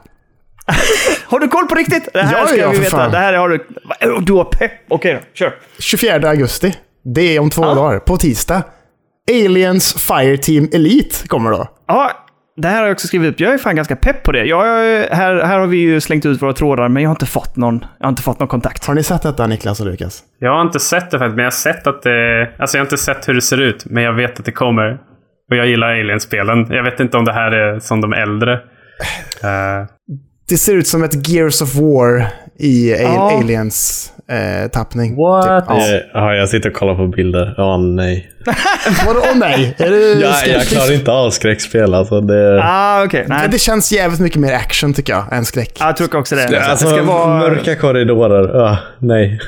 Har du koll på riktigt? Det här Ja, ska ja, vi veta. fan. Det här har du... Du har pepp. Okej då, kör. 24 augusti. Det är om två Ja. dagar, på tisdag. Aliens Fireteam Elite kommer då. Ja, det här har jag också skrivit upp. Jag är fan ganska pepp på det. Jag, här, här har vi ju slängt ut våra trådar, men jag har inte fått någon, jag har inte fått någon kontakt. Har ni sett detta Niklas och Lukas? Jag har inte sett det faktiskt, men jag har sett att det... Alltså jag har inte sett hur det ser ut, men jag vet att det kommer. Och jag gillar Alien-spelen. Jag vet inte om det här är som de äldre. Eh, Det ser ut som ett Gears of War i Ja. Aliens eh, tappning. What? Typ. Ja. Ja, jag sitter och kollar på bilder. Ja, nej. Vadå, åh nej? Är det Ja, jag klarar inte av skräckspel. Alltså det... Ah, okej. Nej. Det känns jävligt mycket mer action tycker jag, än skräck. Ja, Jag tror också det. Alltså, det, ska vara, mörka korridorer. Ah, nej.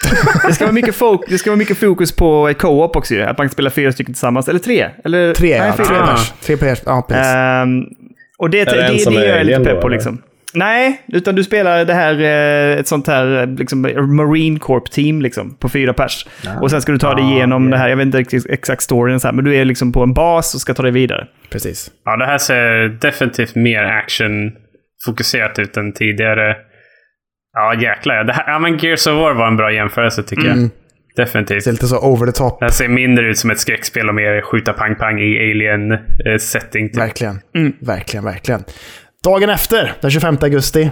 det, ska vara mycket fok, det ska vara mycket fokus på co-op också. Att man kan spela fyra stycken tillsammans. Eller tre? Eller, Tre, nej, ja, tre fyra. pers. Tre pers. Ja, precis. Ehm, och det, det, det en det, som det är är jag lite pepp på eller? liksom. Nej, utan du spelar det här, eh, ett sånt här eh, liksom, Marine Corp-team liksom, på fyra pers. Och sen ska du ta dig igenom det här, jag vet inte exakt storyn, så här, men du är liksom på en bas och ska ta dig vidare. precis. ja, det här ser definitivt mer action-fokuserat ut än tidigare. Ja, jäklar. Det här, ja, men Gears of War var en bra jämförelse tycker jag. Definitivt. Det är lite så over the top. Det här ser mindre ut som ett skräckspel och mer skjuta pang-pang i alien-setting. Typ. Verkligen. Verkligen, verkligen. Dagen efter, den 25 augusti,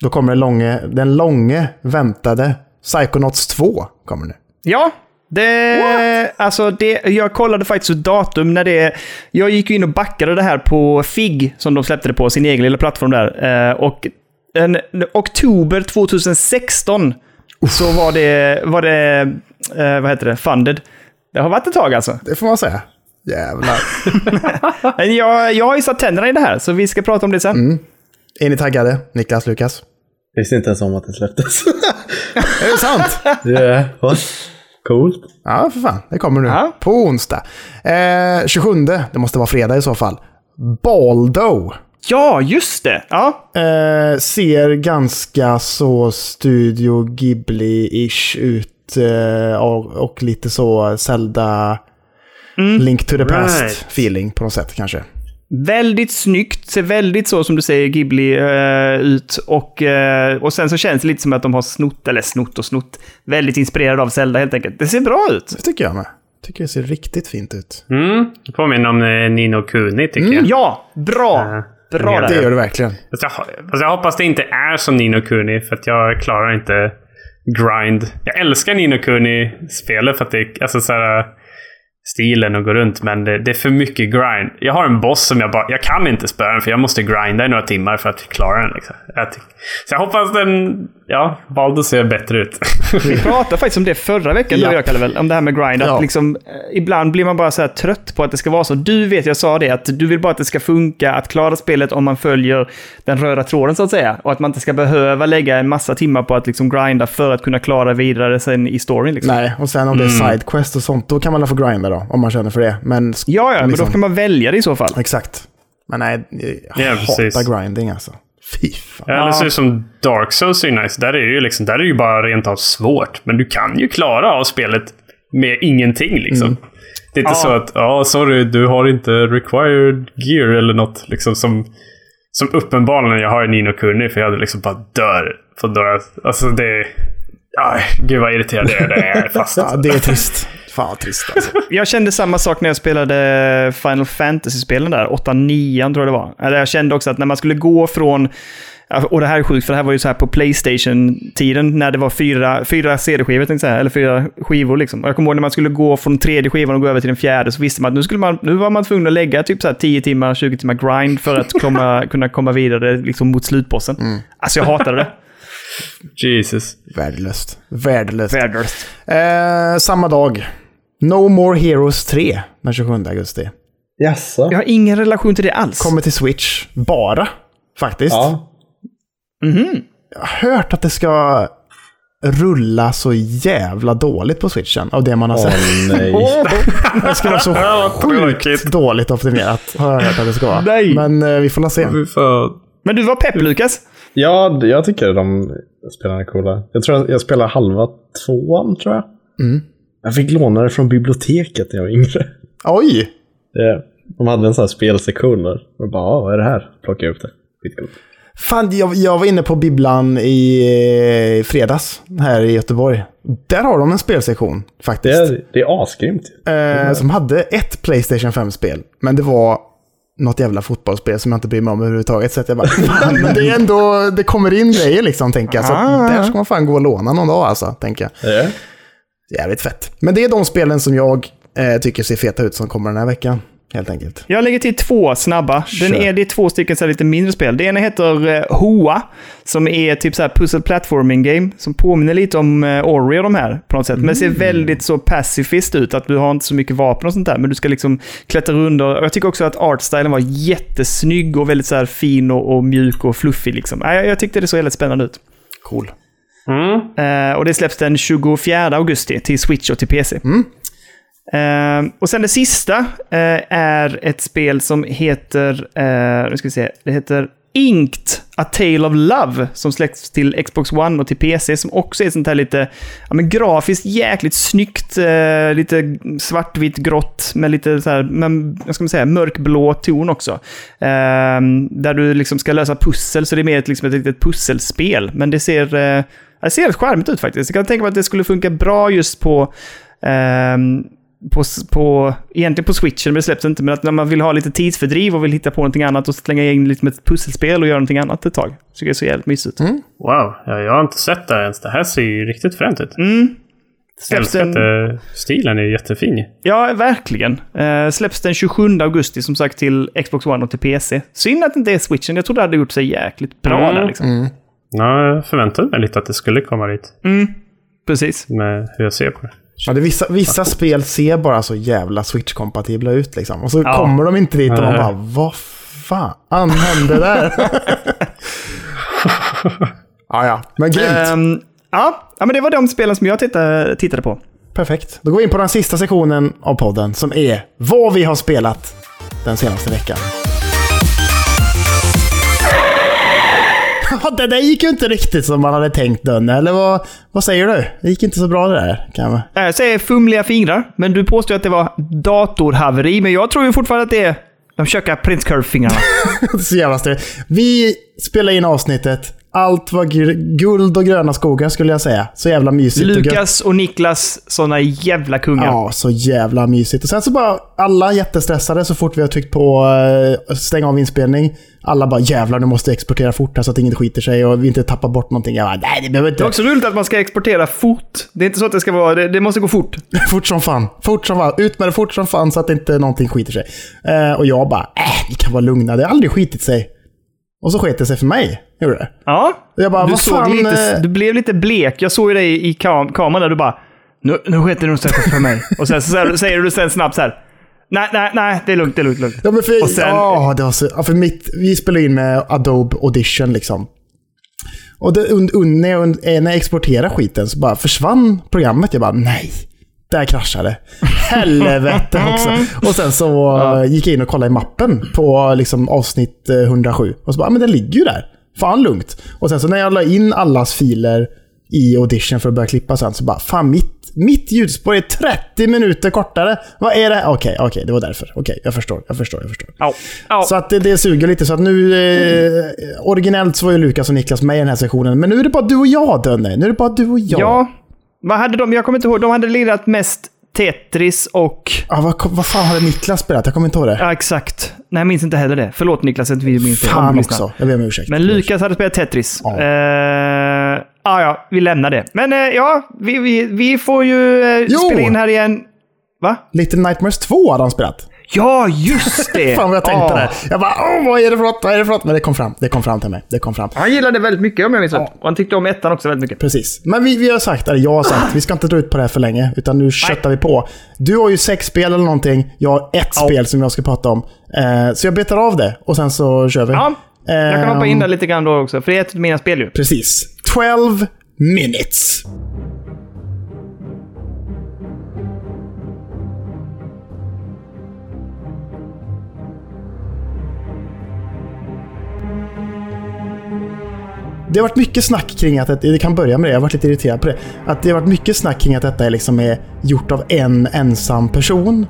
då kommer den långe, den långe väntade Psychonauts 2. Kommer nu. Ja, det, alltså det, jag kollade faktiskt datum när det... Jag gick ju in och backade det här på FIG, som de släppte det på, sin egen lilla plattform där. Eh, och en, oktober 2016 så var det, var det eh, vad heter det, funded. Det har varit ett tag alltså. Det får man säga. Jävlar. Men jag, jag har ju satt tänderna i det här, så vi ska prata om det sen. är ni taggade? Niklas, Lukas? Jag visste inte ens om att det släpptes. Är det sant? yeah. What? Coolt. ja, för fan. Det kommer nu. Ja. På onsdag. Eh, 27, det måste vara fredag i så fall. Baldo. Ja, just det! Ja, Eh, ser ganska så Studio Ghibli-ish ut. Eh, och, och lite så Zelda... Link to the past Right. feeling på något sätt kanske. Väldigt snyggt, ser väldigt så som du säger Ghibli eh, ut. Och, eh, och sen så känns det lite som att de har snott, eller snott och snott, väldigt inspirerade av Zelda helt enkelt. Det ser bra ut. Det tycker jag med. Tycker det ser riktigt fint ut. Mm. Det påminner om eh, Nino Kuni tycker jag. Ja, bra! Eh, Bra det Det där. gör det verkligen. Fast jag, fast jag hoppas det inte är som Nino Kuni, för att jag klarar inte grind. Jag älskar Nino Kuni-spelet för att det är alltså så här, stilen och gå runt, men det, det, är för mycket grind. Jag har en boss som jag bara... Jag kan inte spöa den för jag måste grinda i några timmar för att klara den. Liksom. Jag så jag hoppas den... Ja, Baldur ser bättre ut. Vi pratade faktiskt om det förra veckan, ja. du och jag, Kalle, väl? Om det här med grind. Att liksom, eh, ibland blir man bara så här trött på att det ska vara så. Du vet, jag sa det, att du vill bara att det ska funka, att klara spelet om man följer den röda tråden, så att säga. Och att man inte ska behöva lägga en massa timmar på att liksom grinda för att kunna klara vidare sen i storyn. Liksom. Nej, och sen om det är mm. sidequest och sånt, då kan man få grinda då, om man känner för det. Men, ja, ja, liksom... men då liksom- kan man välja det i så fall. Exakt. Men nej, jag ja, hatar precis. grinding alltså. Fy fan. Ja, det ser ut som Dark Souls är nice. Där är, det ju liksom, där är det ju bara rent av svårt. Men du kan ju klara av spelet med ingenting liksom. Mm. Det är inte ja. så att, ja, sorry, du har inte required gear eller något liksom som, som uppenbarligen jag har i Nino Kuni för jag hade liksom bara dör på dörrar. Alltså det... Aj, gud vad irriterad jag är. fast. ja, det är trist. Fan vad trist alltså. Jag kände samma sak när jag spelade Final Fantasy-spelen där. 8-9 tror jag det var. Jag kände också att när man skulle gå från och det här är sjukt, för det här var ju så här på Playstation-tiden när det var fyra, fyra CD-skivor, eller fyra skivor. Liksom. Och jag kommer ihåg när man skulle gå från tredje skivan och gå över till den fjärde, så visste man att nu, skulle man, nu var man tvungen att lägga typ så här 10 timmar, 20 timmar grind för att komma, kunna komma vidare liksom, mot slutbossen. Mm. Alltså jag hatade det. Jesus. Värdelöst. Värdelöst. Värdelöst. Eh, samma dag. No More Heroes 3 den 27 augusti. Jaså? Jag har ingen relation till det alls. Kommer till Switch. Bara, faktiskt. Ja. Mm -hmm. Jag har hört att det ska rulla så jävla dåligt på switchen av det man har oh, sett. nej. det ska vara så sjukt dåligt optimerat har jag hört att det ska vara. Nej. Men eh, vi får la se. Men du var pepp Lukas. Ja, jag tycker de spelarna är coola. Jag tror jag, jag spelar halva tvåan tror jag. Mm. Jag fick låna det från biblioteket när jag var yngre. Oj! Det, de hade en sån här spelsektion där. Och bara, ah, vad är det här? Plockade upp det. Fan, jag, jag var inne på bibblan i fredags här i Göteborg. Där har de en spelsektion faktiskt. Det är, det är asgrymt. Eh, som hade ett Playstation 5-spel. Men det var något jävla fotbollsspel som jag inte bryr mig om överhuvudtaget. Så att jag bara, fan, men det är ändå, det kommer in grejer liksom, tänker jag. Så ah. där ska man fan gå och låna någon dag alltså, tänker jag. Ja. Jävligt fett. Men det är de spelen som jag eh, tycker ser feta ut som kommer den här veckan. Helt enkelt. Jag lägger till två snabba. Den är, det är två stycken så lite mindre spel. Det ena heter eh, Hoa, som är typ så här puzzle platforming game, som påminner lite om eh, Ori och de här på något sätt. Mm. Men ser mm. väldigt så pacifist ut, att du har inte så mycket vapen och sånt där, men du ska liksom klättra under. Jag tycker också att artstylen var jättesnygg och väldigt så här fin och, och mjuk och fluffig liksom. Jag, jag tyckte det såg väldigt spännande ut. Cool. Mm. Uh, och det släpps den 24 augusti till Switch och till PC. Mm. Uh, och sen det sista uh, är ett spel som heter, uh, nu ska vi se, det heter Inked, A Tale of Love, som släpps till Xbox One och till PC, som också är sånt här lite, ja men grafiskt jäkligt snyggt, Eh, lite svartvitt grått med lite så här, men, vad ska man säga, mörkblå ton också. Ehm, där du liksom ska lösa pussel, så det är mer ett, liksom ett litet pusselspel, men det ser, eh, det ser charmigt ut faktiskt. Jag kan tänka mig att det skulle funka bra just på Um, på, på, egentligen på switchen, men det släpps inte. Men att när man vill ha lite tidsfördriv och vill hitta på någonting annat och slänga in lite med ett pusselspel och göra någonting annat ett tag. Så det är så jävligt mysigt. Mm. Wow, jag har inte sett det ens. Det här ser ju riktigt fränt ut. Mm. Släpps den... att stilen är jättefin. Ja, verkligen. Uh, släpps den 27 augusti som sagt till Xbox One och till PC. Synd att det inte är switchen. Jag trodde det hade gjort sig jäkligt bra mm. där liksom. Mm. Ja, jag förväntade mig lite att det skulle komma dit. Mm. Precis. Med hur jag ser på det. Ja, det vissa, vissa spel ser bara så jävla Switch-kompatibla ut liksom. Och så ja. kommer de inte dit och man bara, vad fan hände där? ja, ja, men grymt. Um, ja. ja, men det var de spelen som jag tittade, tittade på. Perfekt. Då går vi in på den sista sektionen av podden som är vad vi har spelat den senaste veckan. det där gick ju inte riktigt som man hade tänkt Dönne, eller vad, vad säger du? Det gick inte så bra det där, kan man. Jag säger fumliga fingrar, men du påstår att det var datorhaveri, men jag tror ju fortfarande att det är de tjocka Prince Curve-fingrarna. så jävla stört. Vi spelar in avsnittet, Allt var guld och gröna skogar skulle jag säga. Så jävla mysigt och. Lukas och Niklas, såna jävla kungar. Ja, så jävla mysigt. Och sen så bara alla jättestressade så fort vi har tryckt på uh, stänga av inspelning. Alla bara jävlar, nu måste exportera fort här så att ingen skiter sig och vi inte tappar bort någonting. Jag bara, nej det behöver Det är inte. också roligt att man ska exportera fort. Det är inte så att det ska vara... Det, det måste gå fort. fort som fan. Fort som fan. Ut med det fort som fan så att inte någonting skiter sig. Eh, och jag bara, äh, vi kan vara lugna. Det har aldrig skitit sig. Och så sket det sig för mig. Gjorde det. Ja. Jag bara, du, vad fan, lite, eh, du blev lite blek. Jag såg ju dig i kam kameran där du bara... Nu, nu sket det nog sig för mig. Och sen så säger- säger du sen snabbt så här. Nej, nej, nej. Det är lugnt, det är lugnt. lugnt. Ja, men för, Och sen- ja, det var så, för mitt, vi spelade in med Adobe Audition liksom. Och det, un, un, när, jag, un, eh, när jag exporterade skiten så bara försvann programmet. Jag bara nej, där kraschade. Helvete också. Och sen så eh, gick jag in och kollade i mappen på liksom, avsnitt eh, 107. Och så bara, "Ja, men den ligger ju där. Fan lugnt. Och sen så när jag la in allas filer i audition för att börja klippa sen så bara, fan mitt, mitt ljudspår är 30 minuter kortare. Vad är det? Okej, okej, det var därför. Okej, jag förstår, jag förstår, jag förstår. Au. Au. Så att det, det suger lite. Så att nu... Eh, originellt så var ju Lukas och Niklas med i den här sessionen. Men nu är det bara du och jag, Dönne. Nu är det bara du och jag. Ja. Vad hade de? Jag kommer inte ihåg. De hade lirat mest Tetris och... Ah, vad, vad fan hade Niklas spelat? Jag kommer inte ihåg det. Ja, exakt. Nej, jag minns inte heller det. Förlåt Niklas att vi minns det. fan också. Jag ber om ursäkt. Men Lukas hade spelat Tetris. Ja. Ja, ah, ja, vi lämnar det. Men eh, ja, vi, vi, vi får ju eh, spela in här igen. Va? Little Nightmares 2 hade han spelat. Ja, just det! Fan vad jag tänkte Ah. där. Jag bara, åh vad är det för något? Vad är det för något? Men det kom fram. Det kom fram till mig. Det kom fram. Han gillade väldigt mycket om jag minns rätt. Och han tyckte om ettan också väldigt mycket. Precis. Men vi, vi har sagt, eller jag har sagt, vi ska inte dra ut på det här för länge. Utan nu köttar vi på. Du har ju sex spel eller någonting. Jag har ett Ja. spel som jag ska prata om. Eh, så jag betar av det och sen så kör vi. Ja, jag kan hoppa in Ehm, där lite grann då också, för det är ett av mina spel ju. Precis. 12 minutes. Det har varit mycket snack kring att, det kan börja med det, jag har varit lite irriterad på det. Att det har varit mycket snack kring att detta är liksom är gjort av en ensam person.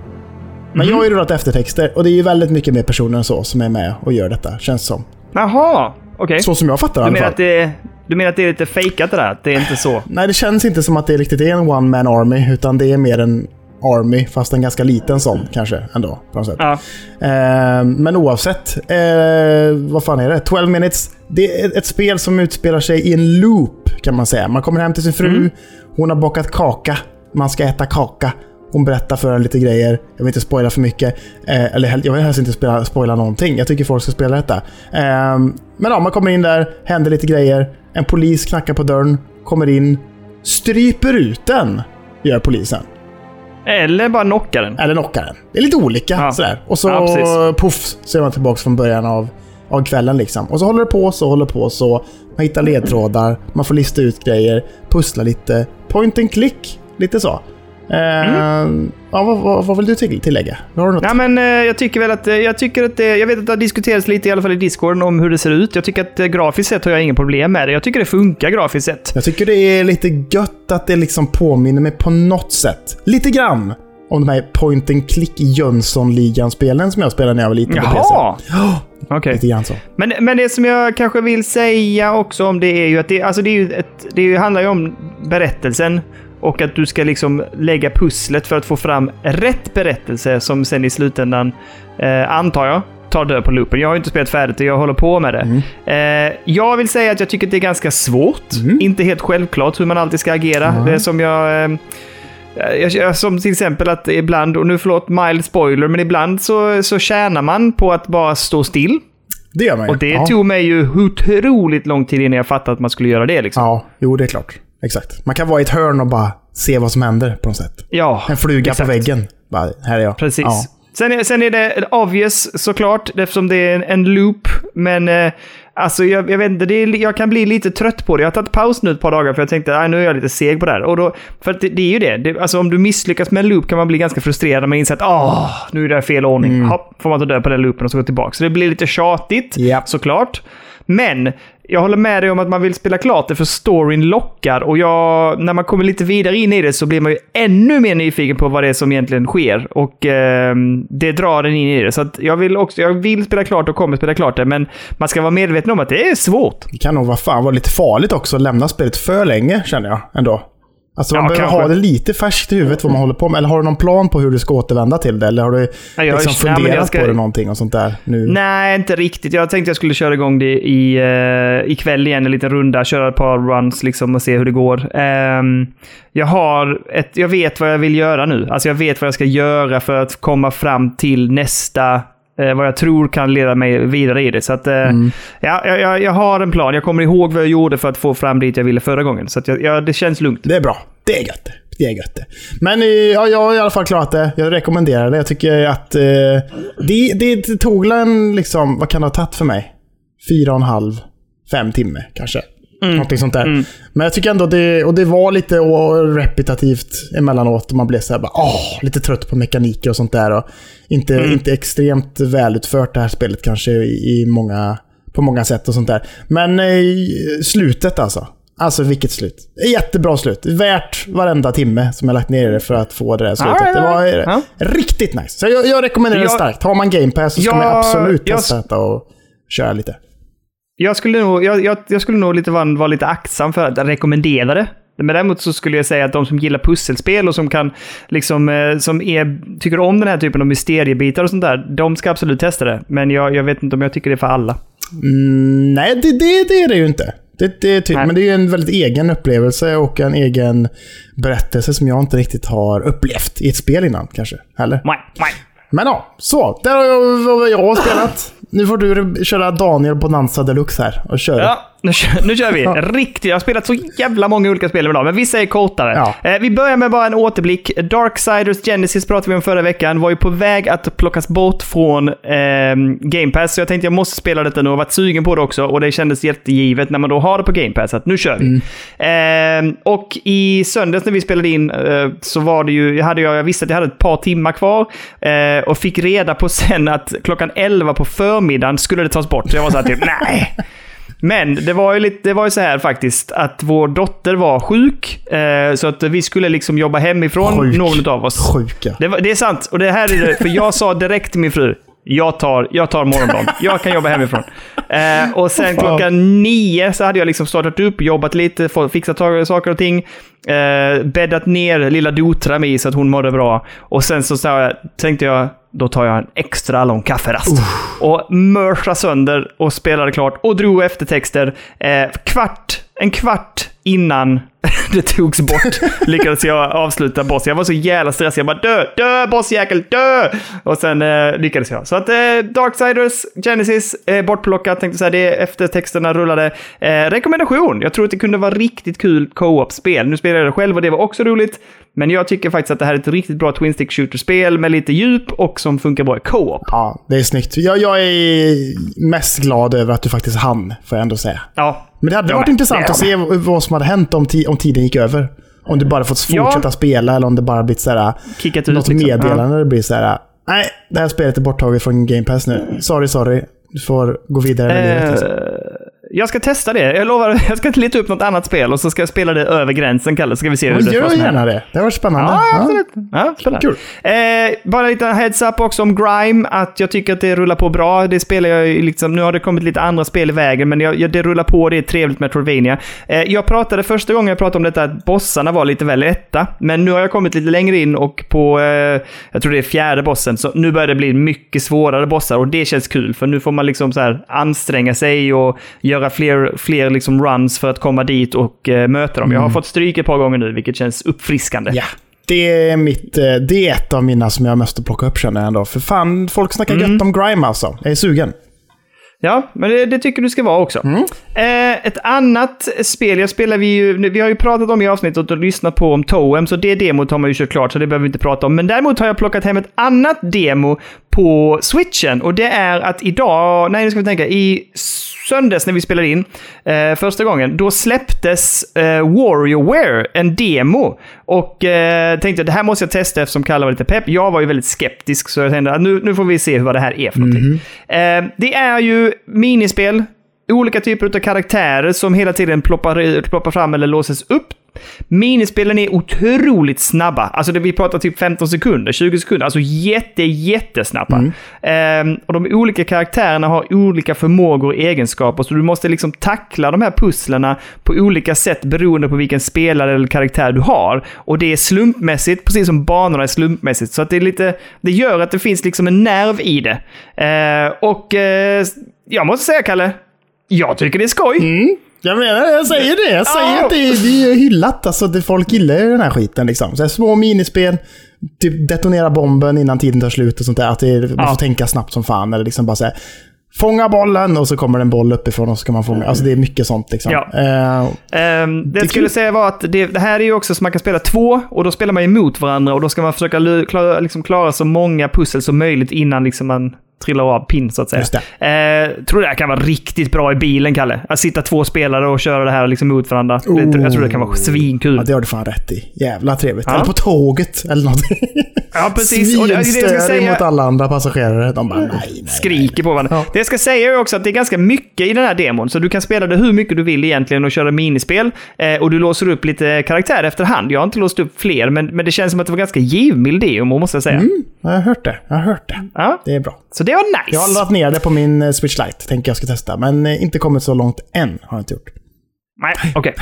Men jag har ju rullat eftertexter och det är ju väldigt mycket mer personer än så som är med och gör detta, känns som. Jaha, okej. Så som jag fattar det i Du alla menar, fall. att det, du menar att det är lite fejkat det där? Att det är inte så? Nej, det känns inte som att det riktigt är en one man army, utan det är mer en army, fast en ganska liten sån kanske ändå. På något sätt. Ja. Eh, men oavsett, eh, vad fan är det? 12 minutes. Det är ett spel som utspelar sig i en loop kan man säga. Man kommer hem till sin fru, hon har bakat kaka, man ska äta kaka. Hon berättar för en lite grejer. Jag vill inte spoila för mycket. Eh, eller jag vill helst inte spela, spoila någonting. Jag tycker folk ska spela detta. Eh, men ja, man kommer in där, händer lite grejer. En polis knackar på dörren, kommer in, stryper ut den, gör polisen. Eller bara knockar den. Eller knockar den. Det är lite olika Ja. sådär. Och så Ja, puff så är man tillbaka från början av, av kvällen liksom. Och så håller det på så, håller på så. Man hittar ledtrådar, man får lista ut grejer, pussla lite. Point and click, lite så. Eh, Mm. Ja, vad, vad, vad vill du till, tillägga? Har du något? Nej, men eh, jag tycker väl att, eh, jag tycker att det, jag vet att det har diskuterats lite i alla fall i Discord om hur det ser ut. Jag tycker att eh, grafiskt sett har jag inga problem med det. Jag tycker det funkar grafiskt sett. Jag tycker det är lite gött att det liksom påminner mig på något sätt. Lite grann. Om de här point and click Jönssonligan-spelen som jag spelade när jag var liten på PC. Jaha! Okej. Lite grann så. Men, men det som jag kanske vill säga också om det är ju att det, alltså det, är ju ett, det handlar ju om berättelsen. Och att du ska liksom lägga pusslet för att få fram rätt berättelse som sen i slutändan, eh, antar jag, tar död på loopen. Jag har ju inte spelat färdigt och jag håller på med det. Eh, jag vill säga att jag tycker att det är ganska svårt. Inte helt självklart hur man alltid ska agera. Det är som jag... Eh, jag, som till exempel att ibland, och nu förlåt mild spoiler, men ibland så, så tjänar man på att bara stå still. Det gör man ju. Och det ja. tog mig ju otroligt lång tid innan jag fattade att man skulle göra det. Liksom. Ja, jo det är klart. Exakt. Man kan vara i ett hörn och bara se vad som händer på något sätt. Ja, En fluga exakt. på väggen. Bara, här är jag. Precis. Ja. Sen, är, sen är det obvious såklart, eftersom det är en, loop. Men eh, alltså, jag, jag vet inte, det är, jag kan bli lite trött på det. Jag har tagit paus nu ett par dagar för jag tänkte att nu är jag lite seg på det här. Och då, för det, det är ju det. det. Alltså om du misslyckas med en loop kan man bli ganska frustrerad när man inser att ah, nu är det fel ordning. Mm. Hopp, får man ta död på den loopen och så gå tillbaka. Så det blir lite tjatigt, Japp. såklart. Men jag håller med dig om att man vill spela klart det för storyn lockar och jag, när man kommer lite vidare in i det så blir man ju ännu mer nyfiken på vad det är som egentligen sker och eh, det drar en in i det. Så att jag vill också, jag vill spela klart och kommer spela klart det, men man ska vara medveten om att det är svårt. Det kan nog vara fan vara lite farligt också att lämna spelet för länge, känner jag ändå. Alltså man Ja, behöver kanske. ha det lite färskt i huvudet vad man håller på med. Eller har du någon plan på hur du ska återvända till det? Eller har du Ja, jag- liksom nej, funderat jag ska- på det någonting och sånt där? Nu? Nej, inte riktigt. Jag tänkte jag skulle köra igång det i, uh, ikväll igen, en liten runda, köra ett par runs liksom och se hur det går. Ehm, jag har ett, jag vet vad jag vill göra nu. Alltså jag vet vad jag ska göra för att komma fram till nästa, eh, vad jag tror kan leda mig vidare i det. Så att, eh, ja, jag, jag, har en plan. Jag kommer ihåg vad jag gjorde för att få fram dit jag ville förra gången. Så att jag, ja, det känns lugnt. Det är bra. Det är gött det. Är gött det. Men eh, ja, jag har i alla fall klarat det. Jag rekommenderar det. Jag tycker att eh, det, det tog en, liksom, vad kan det ha tagit för mig? Fyra och en halv, fem timme kanske. Någonting sånt där. Men jag tycker ändå det, och det var lite repetitivt emellanåt. Man blev så här bara, åh, lite trött på mekaniker och sånt där. Och inte, inte extremt välutfört det här spelet kanske i, i många, på många sätt och sånt där. Men eh, slutet alltså. Alltså vilket slut. Jättebra slut. Värt varenda timme som jag lagt ner i det för att få det där slutet. Alright, det var Ja. riktigt nice. Så jag, jag rekommenderar det Jag- starkt. Har man Game Pass så ska Jag- man absolut testa detta och köra lite. Jag skulle nog, jag, jag, jag skulle nog lite vara, vara lite aktsam för att rekommendera det. Men däremot så skulle jag säga att de som gillar pusselspel och som kan liksom, eh, som är, tycker om den här typen av mysteriebitar och sånt där, de ska absolut testa det. Men jag, jag vet inte om jag tycker det är för alla. Mm, nej, det, det, det är det ju inte. Det, det är ty- Nej. men det är ju en väldigt egen upplevelse och en egen berättelse som jag inte riktigt har upplevt i ett spel innan kanske. Heller. Nej, nej. Men ja, så. Där har jag, jag spelat. Nu får du köra Daniel Bonanza Deluxe här och köra. Ja, nu kör, nu kör vi. Riktigt. Jag har spelat så jävla många olika spel idag, men vissa är kortare. Ja. Eh, vi börjar med bara en återblick. Darksiders Genesis pratade vi om förra veckan. Var ju på väg att plockas bort från ehm, Game Pass, så jag tänkte jag måste spela detta nu och varit sugen på det också. Och det kändes jättegivet när man då har det på Game Pass, att nu kör vi. Ehm, och i söndags när vi spelade in eh, så var det ju, jag, hade, jag jag visste att jag hade ett par timmar kvar eh, och fick reda på sen att klockan 11 på förmiddagen skulle det tas bort. Så jag var så här typ, nej. Men det var ju, lite, det var ju så här faktiskt att vår dotter var sjuk. Eh, så att vi skulle liksom jobba hemifrån, Sjuk. någon av oss. Sjuka. Det, var, det är sant. Och det här är det, för jag sa direkt till min fru, jag tar, jag tar morgondagen. Jag kan jobba hemifrån. Eh, och sen klockan nio så hade jag liksom startat upp, jobbat lite, fixat saker och ting. Eh, bäddat ner lilla Dotram i så att hon mådde bra. Och sen så jag, tänkte jag, då tar jag en extra lång kafferast. Och mörsade sönder och spelade klart och drog eftertexter. Eh, kvart, en kvart innan det togs bort lyckades jag avsluta bossen. Jag var så jävla stressad. Jag bara dö, dö bossjäkel, dö! Och sen eh, lyckades jag. Så att eh, Darksiders, Genesis, eh, bortplockat. Tänkte säga det eftertexterna rullade. Eh, rekommendation. Jag tror att det kunde vara riktigt kul co-op-spel. Nu spelade jag det själv och det var också roligt. Men jag tycker faktiskt att det här är ett riktigt bra Twin Stick Shooter-spel med lite djup och som funkar bra i co-op. Ja, det är snyggt. Jag, jag är mest glad över att du faktiskt hann, får jag ändå säga. Ja. Men det hade Ja, varit intressant ja, att se vad som hade hänt om, om tiden gick över. Om du bara fått Ja. fortsätta spela eller om det bara blivit såhär, Kickat ut något liksom. meddelande. Det blir såhär, nej, det här spelet är borttaget från Game Pass nu. Sorry, sorry. Du får gå vidare med livet. Liksom. Jag ska testa det. Jag lovar, jag ska leta upp något annat spel och så ska jag spela det över gränsen, Kalle. Så ska vi se hur det gör som händer. gärna det. Det varit spännande. Ja, absolut. Ja, spännande. Kul. Eh, bara lite heads up också om Grime, att jag tycker att det rullar på bra. Det spelar jag liksom, nu har det kommit lite andra spel i vägen, men jag, jag, det rullar på, det är trevligt med Metroidvania. Eh, jag pratade första gången jag pratade om detta att bossarna var lite väl lätta, men nu har jag kommit lite längre in och på, eh, jag tror det är fjärde bossen, så nu börjar det bli mycket svårare bossar och det känns kul, för nu får man liksom så här anstränga sig och göra fler, fler liksom runs för att komma dit och eh, möta dem. Jag har fått stryk ett par gånger nu, vilket känns uppfriskande. Ja. Det är, mitt, eh, det är ett av mina som jag måste plocka upp känner jag ändå. För fan, folk snackar gött om Grime alltså. Jag är sugen. Ja, men det, det tycker du ska vara också. Eh, ett annat spel, jag spelar vi ju, vi har ju pratat om i avsnittet och lyssnat på om Toem, så det demot har man ju kört klart, så det behöver vi inte prata om. Men däremot har jag plockat hem ett annat demo på switchen och det är att idag, nej nu ska vi tänka, i söndags när vi spelade in eh, första gången, då släpptes eh, WarioWare, en demo. Och eh, tänkte att det här måste jag testa eftersom Kalle var lite pepp. Jag var ju väldigt skeptisk, så jag tänkte att nu, nu får vi se vad det här är för någonting. Eh, det är ju minispel olika typer av karaktärer som hela tiden ploppar, ploppar fram eller låses upp. Minispelen är otroligt snabba. Alltså det, vi pratar typ 15 sekunder, 20 sekunder. Alltså jätte, jättesnabba. Ehm, och de olika karaktärerna har olika förmågor och egenskaper. Så du måste liksom tackla de här pusslerna på olika sätt beroende på vilken spelare eller karaktär du har. Och det är slumpmässigt, precis som banorna är slumpmässigt. Så att det, är lite, det gör att det finns liksom en nerv i det. Ehm, och eh, jag måste säga, Kalle, jag tycker det är skoj. Jag menar jag säger det. Jag säger att det är, det är hyllat. Alltså, det, folk gillar ju den här skiten. Liksom. Så här, små minispel, typ detonera bomben innan tiden tar slut och sånt där. Att det, man får tänka snabbt som fan. Eller liksom bara säga fånga bollen och så kommer det en boll uppifrån och så ska man fånga. Alltså det är mycket sånt liksom. Ja. Eh, Ehm, det jag skulle kul. säga var att det, det här är ju också så man kan spela två och då spelar man ju mot varandra och då ska man försöka klara, liksom klara så många pussel som möjligt innan liksom man trillar av pin så att säga. Just Eh, tror det här kan vara riktigt bra i bilen, Kalle. Att sitta två spelare och köra det här liksom mot varandra. Det- Jag tror det kan vara svinkul. ja, det har du fan rätt i. Jävla trevligt. Ja. Eller på tåget eller något. Ja, precis. Det, det Svinstörig mot alla andra passagerare. De bara nej, nej. skriker på varandra. Ja. Det jag ska säga är också att det är ganska mycket i den här demon, så du kan spela det hur mycket du vill egentligen och köra minispel. Eh, och du låser upp lite karaktär efterhand. Jag har inte låst upp fler, men, men det känns som att det var ganska givmild demo, måste jag säga. Jag har hört det. Jag har hört det. Ja, Det är bra. så det var nice. Jag har laddat ner det på min eh, Switch Lite. Tänker jag ska testa. Men eh, inte kommit så långt än. Har jag inte gjort. Nej, okej.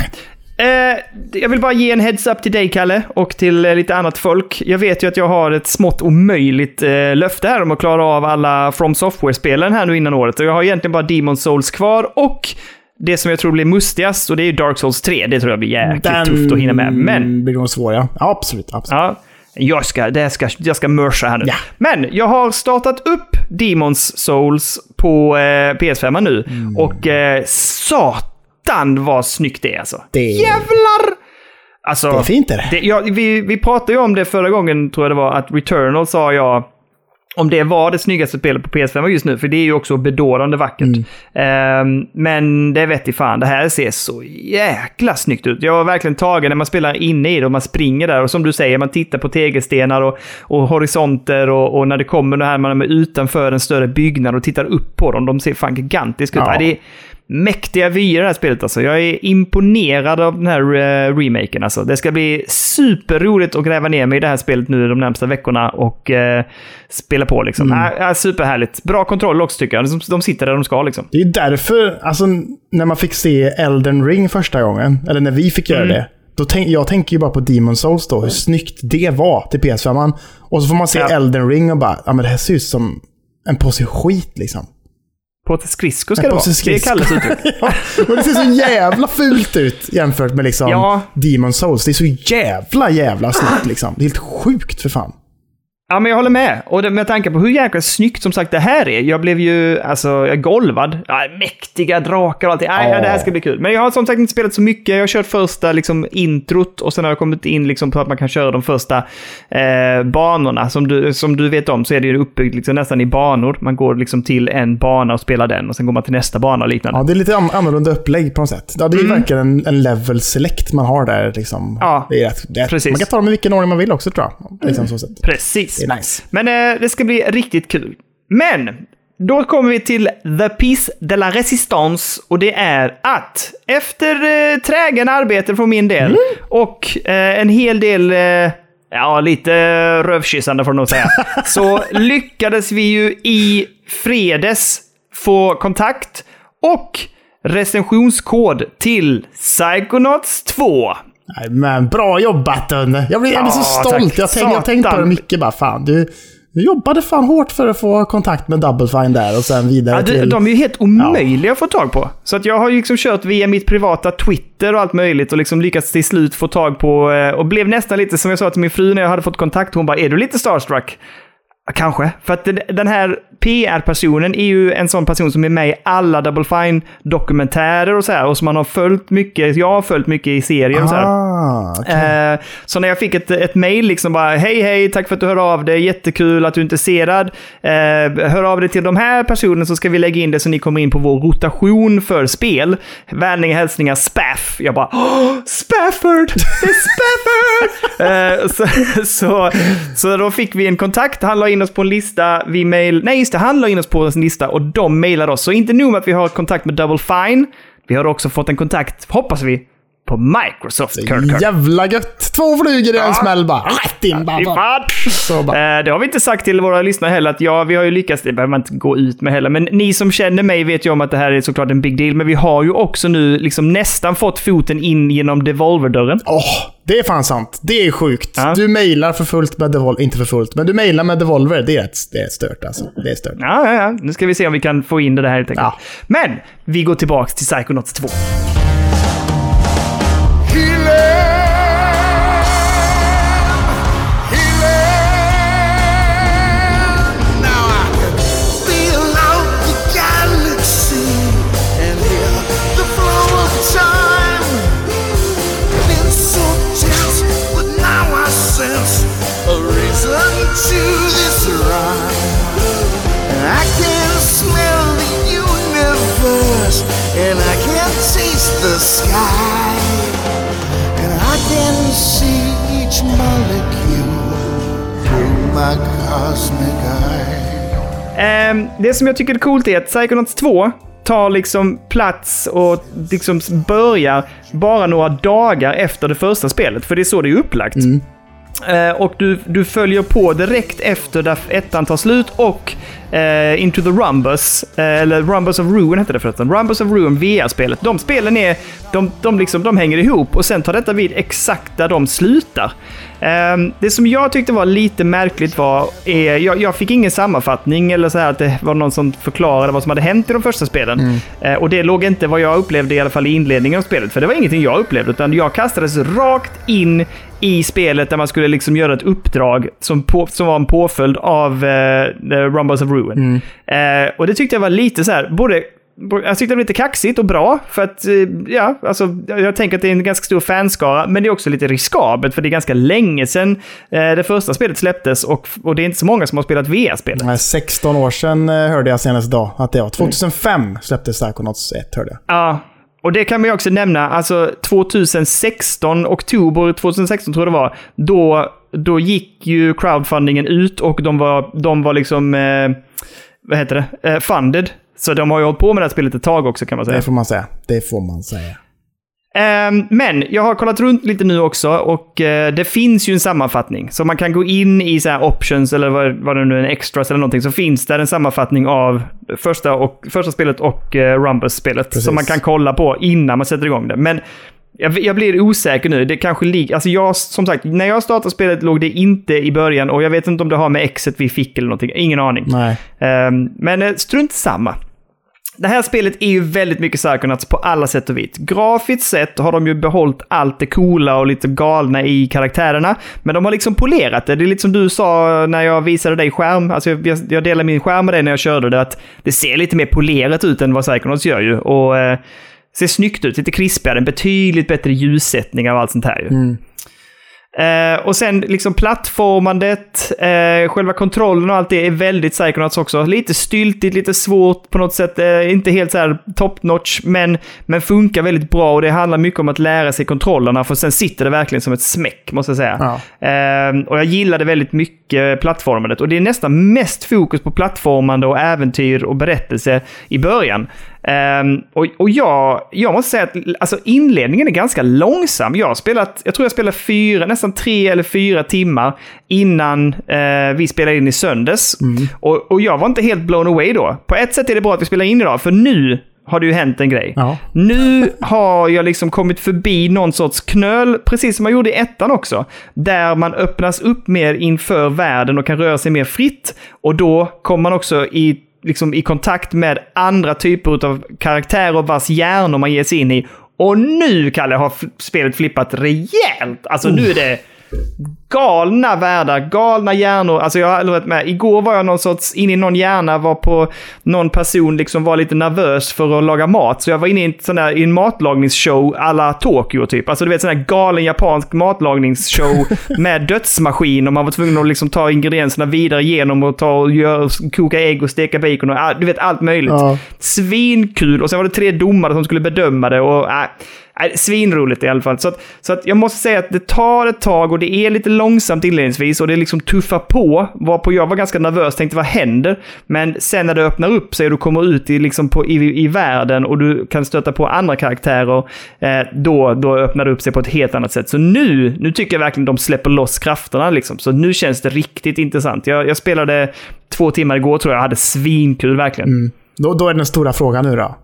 Eh, jag vill bara ge en heads-up till dig, Kalle, och till eh, lite annat folk. Jag vet ju att jag har ett smått omöjligt eh, löfte här om att klara av alla From Software-spelen här nu innan året. Och jag har egentligen bara Demon Souls kvar och det som jag tror blir mustigast, och det är ju Dark Souls 3. Det tror jag blir jäkligt tufft att hinna med. Men blir nog svår, ja absolut. absolut. Ja, jag ska, det ska, jag ska mörsa här nu. Ja. Men jag har startat upp Demons Souls på eh, PS5 nu. Mm. Och eh, satan vad snyggt det är alltså. Det- Jävlar! Alltså, Det är fint är det. det, ja, vi, vi pratade ju om det förra gången, tror jag det var, att Returnal sa jag om det var det snyggaste spelet på PS5 just nu, för det är ju också bedårande vackert. Mm. Ehm, men det vet i fan, det här ser så jäkla snyggt ut. Jag har verkligen tagit när man spelar inne i det och man springer där och som du säger, man tittar på tegelstenar och, och horisonter och, och när det kommer det här man är utanför en större byggnad och tittar upp på dem, de ser fan gigantiska ut. Ja. Ja. Det mäktiga vyer det här spelet alltså. Jag är imponerad av den här uh, remaken alltså. Det ska bli superroligt att gräva ner mig i det här spelet nu de närmsta veckorna och eh, spela på liksom. Mm. superhärligt. Bra kontroll också tycker jag. De, sitter där de ska liksom. Det är därför, alltså när man fick se Elden Ring första gången, eller när vi fick göra Mm. det. Då tänk, jag tänker ju bara på Demon Souls då, hur snyggt det var till PS5. Och så får man se Ja. Elden Ring och bara, ja men det här ser ut som en påse skit liksom. På skridsko ska En det vara. Det är. Kalles uttryck. ja, och det ser så jävla fult ut jämfört med liksom Ja. Demon Souls. Det är så jävla, jävla snyggt liksom. Det är helt sjukt för fan. Ja, men jag håller med. Och det, med tanke på hur jäkla snyggt som sagt det här är. Jag blev ju, alltså, golvad. Ja, mäktiga drakar och allting. Nej, Ja. det här ska bli kul. Men jag har som sagt inte spelat så mycket. Jag har kört första liksom, introt och sen har jag kommit in liksom, på att man kan köra de första eh, banorna. Som du, som du vet om så är det ju uppbyggt liksom, nästan i banor. Man går liksom till en bana och spelar den och sen går man till nästa bana och liknande. Ja, det är lite an- annorlunda upplägg på något sätt. Ja, det är ju verkligen en, en level select man har där. Liksom. Mm. Ja, det är det är, precis. Man kan ta dem i vilken ordning man vill också tror jag. Liksom, sätt. Precis. Är nice. Men eh, det ska bli riktigt kul. Men då kommer vi till The Piece de la Resistance och det är att efter eh, trägen arbete från min del och eh, en hel del eh, Ja, lite rövkyssande får jag nog säga. Så lyckades vi ju i fredags få kontakt och recensionskod till Psychonauts 2. Nej, men bra jobbat Unne. Jag blir, jag blir så Ja, stolt. tack. Jag, tänk, jag har tänkt på det mycket. Bara, fan, du, du jobbade fan hårt för att få kontakt med Double Fine där och sen vidare Ja, de, till... de är ju helt omöjliga att få tag på. Så att jag har ju liksom kört via mitt privata Twitter och allt möjligt och liksom lyckats till slut få tag på eh, och blev nästan lite som jag sa till min fru när jag hade fått kontakt. Hon bara, är du lite starstruck? Kanske. För att den- här PR-personen är ju en sån person som är med i alla Double Fine-dokumentärer och så här. Och som man har följt mycket, jag har följt mycket i serier och så här. Ah, okej. Eh, så när jag fick ett, ett mail liksom bara hej hej, tack för att du hör av dig, jättekul att du är intresserad. Eh, hör av dig till de här personerna så ska vi lägga in det så ni kommer in på vår rotation för spel. Vänliga hälsningar Spaff. Jag bara Åh, Spafford! Det är Spafford! eh, så, så, så då fick vi en kontakt. Han la in in oss på en lista, vi mail... Nej, just det, han la in oss på en lista och de mailar oss. Så inte nog med att vi har kontakt med Double Fine, vi har också fått en kontakt, hoppas vi, på Microsoft, Kurt Kurt. Jävla gött! Två flugor i en smäll bara. Rätt in bara. Fan. Så bara. Eh, Det har vi inte sagt till våra lyssnare heller, att ja, vi har ju lyckats, det behöver man inte gå ut med heller, men ni som känner mig vet ju om att det här är såklart en big deal, men vi har ju också nu liksom nästan fått foten in genom Devolver-dörren. Åh, det är fan sant. Det är sjukt. Ja. Du mailar för fullt med Devolver. Inte för fullt, men du mailar med Devolver. Det är, ett, det är stört alltså. Det är stört. Ja, ja, ja. Nu ska vi se om vi kan få in det där helt enkelt. Ja. Men, vi går tillbaks till Psychonauts 2. Taste the sky, and I can see each molecule through my cosmic eye. Ehm, det som jag tycker är coolt är att Psychonauts 2 tar liksom plats och liksom börjar bara några dagar efter det första spelet, för det är så det är upplagt. Eh, Eh, och du, du följer på direkt efter där ettan tar slut och eh, Into the Rumbus, eh, eller Rumbus of Ruin hette det förresten. Rumbus of Ruin VR-spelet. De spelen är, de, de, liksom, de hänger ihop och sen tar detta vid exakt där de slutar. Eh, det som jag tyckte var lite märkligt var, är, jag, jag fick ingen sammanfattning eller så här att det var någon som förklarade vad som hade hänt i de första spelen. Eh, och det låg inte vad jag upplevde i alla fall i inledningen av spelet, för det var ingenting jag upplevde, utan jag kastades rakt in i spelet där man skulle liksom göra ett uppdrag som, på, som var en påföljd av eh, The Rumbles of Ruin. Eh, och det tyckte jag var lite så här, både jag tyckte det var lite kaxigt och bra, för att eh, ja, alltså, jag tänker att det är en ganska stor fanskara, men det är också lite riskabelt, för det är ganska länge sedan eh, det första spelet släpptes och, och det är inte så många som har spelat VR-spelet. Nej, 16 år sedan eh, hörde jag senast idag att det var. 2005 släpptes Psychonauts 1 hörde jag. Ja, och det kan man ju också nämna, alltså 2016, oktober 2016 tror jag det var, då, då gick ju crowdfundingen ut och de var, de var liksom, eh, vad heter det, eh, funded. Så de har ju hållit på med det här spelet ett tag också kan man säga. Det får man säga. Det får man säga. Ehm, men jag har kollat runt lite nu också och eh, det finns ju en sammanfattning. Så man kan gå in i så options eller vad, vad det nu är, en extras eller någonting, så finns där en sammanfattning av första, och, första spelet och uh, Rumbus-spelet. Som man kan kolla på innan man sätter igång det. Men jag, jag blir osäker nu. Det kanske ligger... Alltså jag, som sagt, när jag startade spelet låg det inte i början och jag vet inte om det har med exet vi fick eller någonting. Ingen aning. Nej. Ehm, men eh, strunt samma. Det här spelet är ju väldigt mycket Psychonauts på alla sätt och vis. Grafiskt sett har de ju behållit allt det coola och lite galna i karaktärerna. Men de har liksom polerat det. Det är lite som du sa när jag visade dig skärm. Alltså jag, jag delade min skärm med dig när jag körde det. Att det ser lite mer polerat ut än vad Psychonauts gör ju. Och eh, ser snyggt ut, lite krispigare. En betydligt bättre ljussättning av allt sånt här ju. Mm. Eh, och sen liksom plattformandet, eh, själva kontrollen och allt det är väldigt Psychonauts också. Lite styltigt, lite svårt på något sätt. Eh, inte helt så här top notch, men, men funkar väldigt bra. Och det handlar mycket om att lära sig kontrollerna, för sen sitter det verkligen som ett smäck, måste jag säga. Ja. Eh, och jag gillade väldigt mycket plattformandet. Och det är nästan mest fokus på plattformande och äventyr och berättelse i början. Ehm, och och jag, jag måste säga att alltså, inledningen är ganska långsam. Jag har spelat, jag tror jag spelade fyra, nästan tre eller fyra timmar innan eh, vi spelade in i söndags. Och, och jag var inte helt blown away då. På ett sätt är det bra att vi spelar in idag, för nu har det ju hänt en grej. Ja. Nu har jag liksom kommit förbi någon sorts knöl, precis som man gjorde i ettan också. Där man öppnas upp mer inför världen och kan röra sig mer fritt. Och då kommer man också i, liksom, i kontakt med andra typer av karaktärer vars hjärnor man ger sig in i. Och nu, Kalle, har spelet flippat rejält. Alltså nu är det galna världar, galna hjärnor. Alltså jag har aldrig varit med. Igår var jag någon sorts, inne i någon hjärna, var på någon person liksom var lite nervös för att laga mat. Så jag var inne i en sån där, i en matlagningsshow alla Tokyo typ. Alltså du vet sån där galen japansk matlagningsshow med dödsmaskin och man var tvungen att liksom ta ingredienserna vidare igenom och ta och gör, koka ägg och steka bacon och ah, du vet allt möjligt. Ja. Svinkul. Och sen var det tre domare som skulle bedöma det och äh, äh, svinroligt i alla fall. Så, att, så att jag måste säga att det tar ett tag och det är lite långsamt inledningsvis och det liksom tuffar på. Varpå jag var ganska nervös, tänkte vad händer? Men sen när det öppnar upp sig och du kommer ut i, liksom på, i, i världen och du kan stöta på andra karaktärer, eh, då, då öppnar det upp sig på ett helt annat sätt. Så nu, nu tycker jag verkligen de släpper loss krafterna liksom. Så nu känns det riktigt intressant. Jag, jag spelade två timmar igår tror jag, jag hade svinkul verkligen. Mm. Då, då är den stora frågan nu då.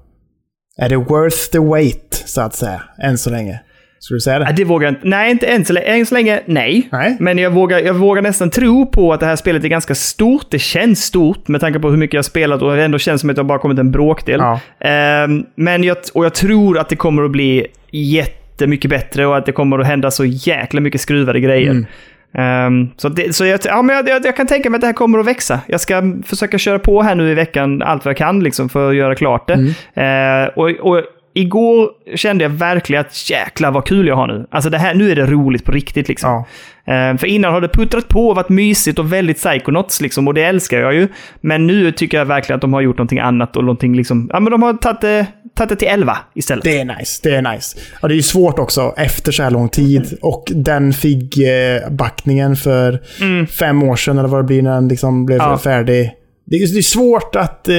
Är det worth the wait, så att säga, än så länge? Skulle du säga det? Nej, det vågar jag inte. Nej, inte än så, länge- än så länge. Nej. Nej. Men jag vågar, jag vågar nästan tro på att det här spelet är ganska stort. Det känns stort med tanke på hur mycket jag spelat och det ändå känns som att jag bara kommit en bråkdel. Ja. Ehm, men jag, och jag tror att det kommer att bli jättemycket bättre och att det kommer att hända så jäkla mycket skruvade grejer. Mm. Ehm, så det, så jag, ja, men jag, jag, jag kan tänka mig att det här kommer att växa. Jag ska försöka köra på här nu i veckan allt vad jag kan liksom, för att göra klart det. Mm. Ehm, och, och igår kände jag verkligen att jäklar vad kul jag har nu. Alltså det här, nu är det roligt på riktigt liksom. Ja. Ehm, för innan har det puttrat på och varit mysigt och väldigt psychonauts liksom, och det älskar jag ju. Men nu tycker jag verkligen att de har gjort någonting annat och någonting liksom, ja men de har tagit det, tagit det till 11 istället. Det är nice. Det är nice. Och det är ju svårt också efter så här lång tid. Och den FIG-backningen för fem år sedan, eller vad det blir, när den liksom blev Mm. Ja. färdig. Det är, det är svårt att eh,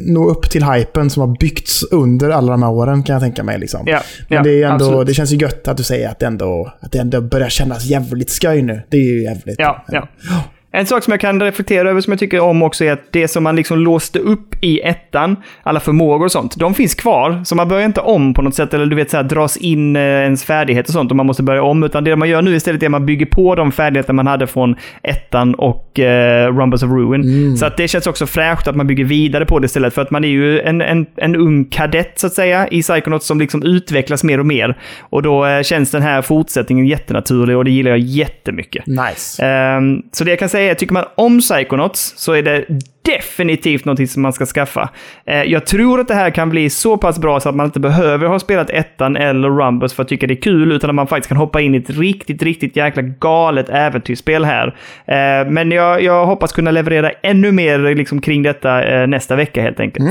nå upp till hypen som har byggts under alla de här åren, kan jag tänka mig. Liksom. Ja, Men ja, det, är ändå, absolut. det känns ju gött att du säger att det ändå, att det ändå börjar kännas jävligt skoj nu. Det är ju jävligt. Ja, ja. En sak som jag kan reflektera över som jag tycker om också är att det som man liksom låste upp i ettan, alla förmågor och sånt, de finns kvar. Så man börjar inte om på något sätt, eller du vet så här, dras in eh, ens färdigheter och sånt och man måste börja om. Utan det man gör nu istället är att man bygger på de färdigheter man hade från ettan och eh, Rumbles of Ruin. Så att det känns också fräscht att man bygger vidare på det istället. För att man är ju en, en, en ung kadett så att säga i Psychonauts som liksom utvecklas mer och mer. Och då eh, känns den här fortsättningen jättenaturlig och det gillar jag jättemycket. Nice. Ehm, så det jag kan säga är, tycker man om Psychonauts så är det definitivt någonting som man ska skaffa. Eh, jag tror att det här kan bli så pass bra så att man inte behöver ha spelat ettan eller Rumbles för att tycka det är kul, utan att man faktiskt kan hoppa in i ett riktigt, riktigt jäkla galet äventyrsspel här. Eh, men jag, jag hoppas kunna leverera ännu mer liksom, kring detta eh, nästa vecka helt enkelt.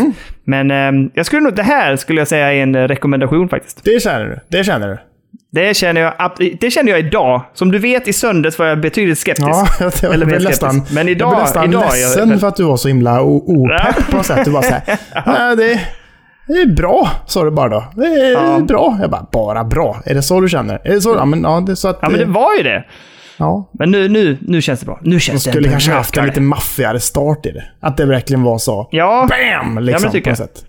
Men ehm, jag skulle nog, det här skulle jag säga är en eh, rekommendation faktiskt. Det känner du. Det känner du. Det känner jag, det känner jag idag. Som du vet i söndags var jag betydligt skeptisk. Ja, jag, jag, Eller blev skeptisk. nästan, Men idag, jag blev nästan idag ledsen jag, för att du var så himla opepp på något sätt. Du bara såhär, "Ja, det, det är bra, sa du bara då. Det är Ja. bra. Jag bara, bara bra? Är det så du känner? Är det så? Ja, men, ja, det så att... Ja, men det var ju det. ja. Men nu, nu, nu känns det bra. Nu De känns det skulle kanske haft en lite maffigare start i det. Att det verkligen var så. Ja, BAM! Liksom, det tycker på något sätt.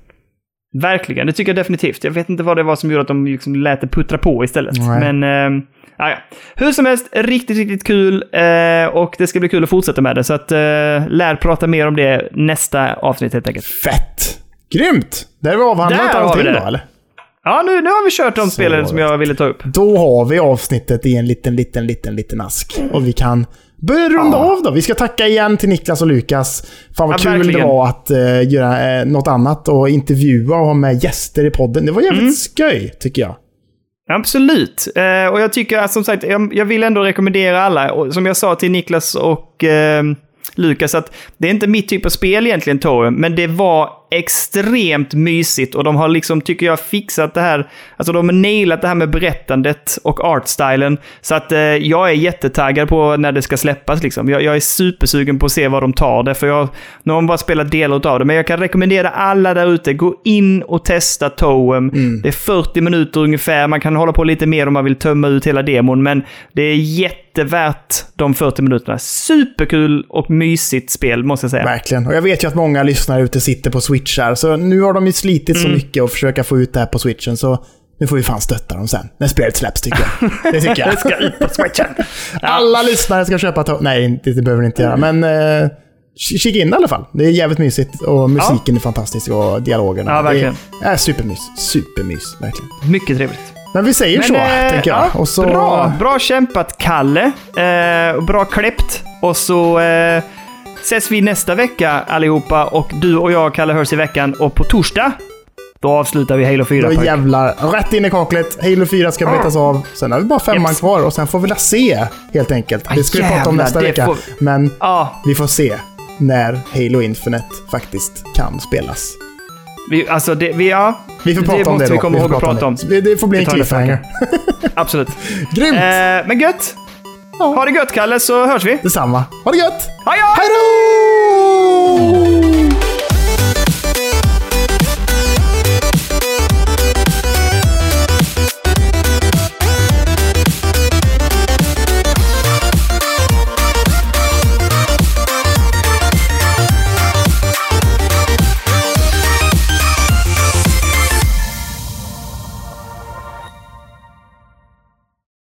Verkligen. Det tycker jag definitivt. Jag vet inte vad det var som gjorde att de liksom lät det puttra på istället. Nej. Men, eh, ja. Hur som helst, riktigt, riktigt kul. Eh, och det ska bli kul att fortsätta med det. Så att, eh, lär prata mer om det nästa avsnitt helt enkelt. Fett! Grymt! Där har vi avhandlat Där vi allting det. då, eller? Ja, nu, nu har vi kört de spelen som jag ville ta upp. Då har vi avsnittet i en liten, liten, liten, liten ask. Och vi kan börja runda av då. Vi ska tacka igen till Niklas och Lukas. Fan vad Ja, kul det verkligen. var att uh, göra uh, något annat och intervjua och ha med gäster i podden. Det var jävligt Mm. skoj, tycker jag. Absolut. Eh, och jag tycker som sagt, jag, jag vill ändå rekommendera alla. Och som jag sa till Niklas och Lukas, att det är inte mitt typ av spel egentligen, Torre, men det var extremt mysigt och de har liksom, tycker jag, fixat det här. Alltså de har nailat det här med berättandet och artstylen. Så att eh, jag är jättetaggad på när det ska släppas liksom. Jag, jag är supersugen på att se vad de tar det, för jag, nu har de bara spelat delar av det. Men jag kan rekommendera alla där ute, gå in och testa Toem. Det är 40 minuter ungefär, man kan hålla på lite mer om man vill tömma ut hela demon, men det är jättevärt de 40 minuterna. Superkul och mysigt spel, måste jag säga. Verkligen. Och jag vet ju att många lyssnare ute sitter på switchar. Så nu har de ju slitit Mm. så mycket och försöka få ut det här på switchen. Så nu får vi fan stötta dem sen. När spelet släpps, tycker jag. Det tycker jag. Det ska ut på switchen. Alla lyssnare ska köpa to- Nej, inte- det behöver ni inte göra. Men eh, kika in i alla fall. Det är jävligt mysigt och musiken är fantastisk och dialogerna. Ja, verkligen. Det är supermys. Supermys, verkligen. Mycket trevligt. Men vi säger så, eh, tänker jag. ja, och så... Bra, bra kämpat Kalle. Eh, bra kläppt. Och så eh, ses vi nästa vecka allihopa. Och du och jag, Kalle, hörs i veckan. Och på torsdag, då avslutar vi Halo 4. Då pojk. jävlar, rätt in i kaklet. Halo 4 ska betas av. Sen har vi bara femman Jeps. kvar och sen får vi la se, helt enkelt. Ah, Det ska vi prata om jävlar, nästa vecka. får- Men Ja, vi får se när Halo Infinite faktiskt kan spelas. vi, alltså det, vi, ja. Vi får prata det om det då. vi komma får ihåg att prata om. Det. Det får bli en cliffhanger. Absolut. Grymt! Eh, men gött. Ja. Ha det gött, Kalle, så hörs vi. Detsamma. Ha det gött! Hej då!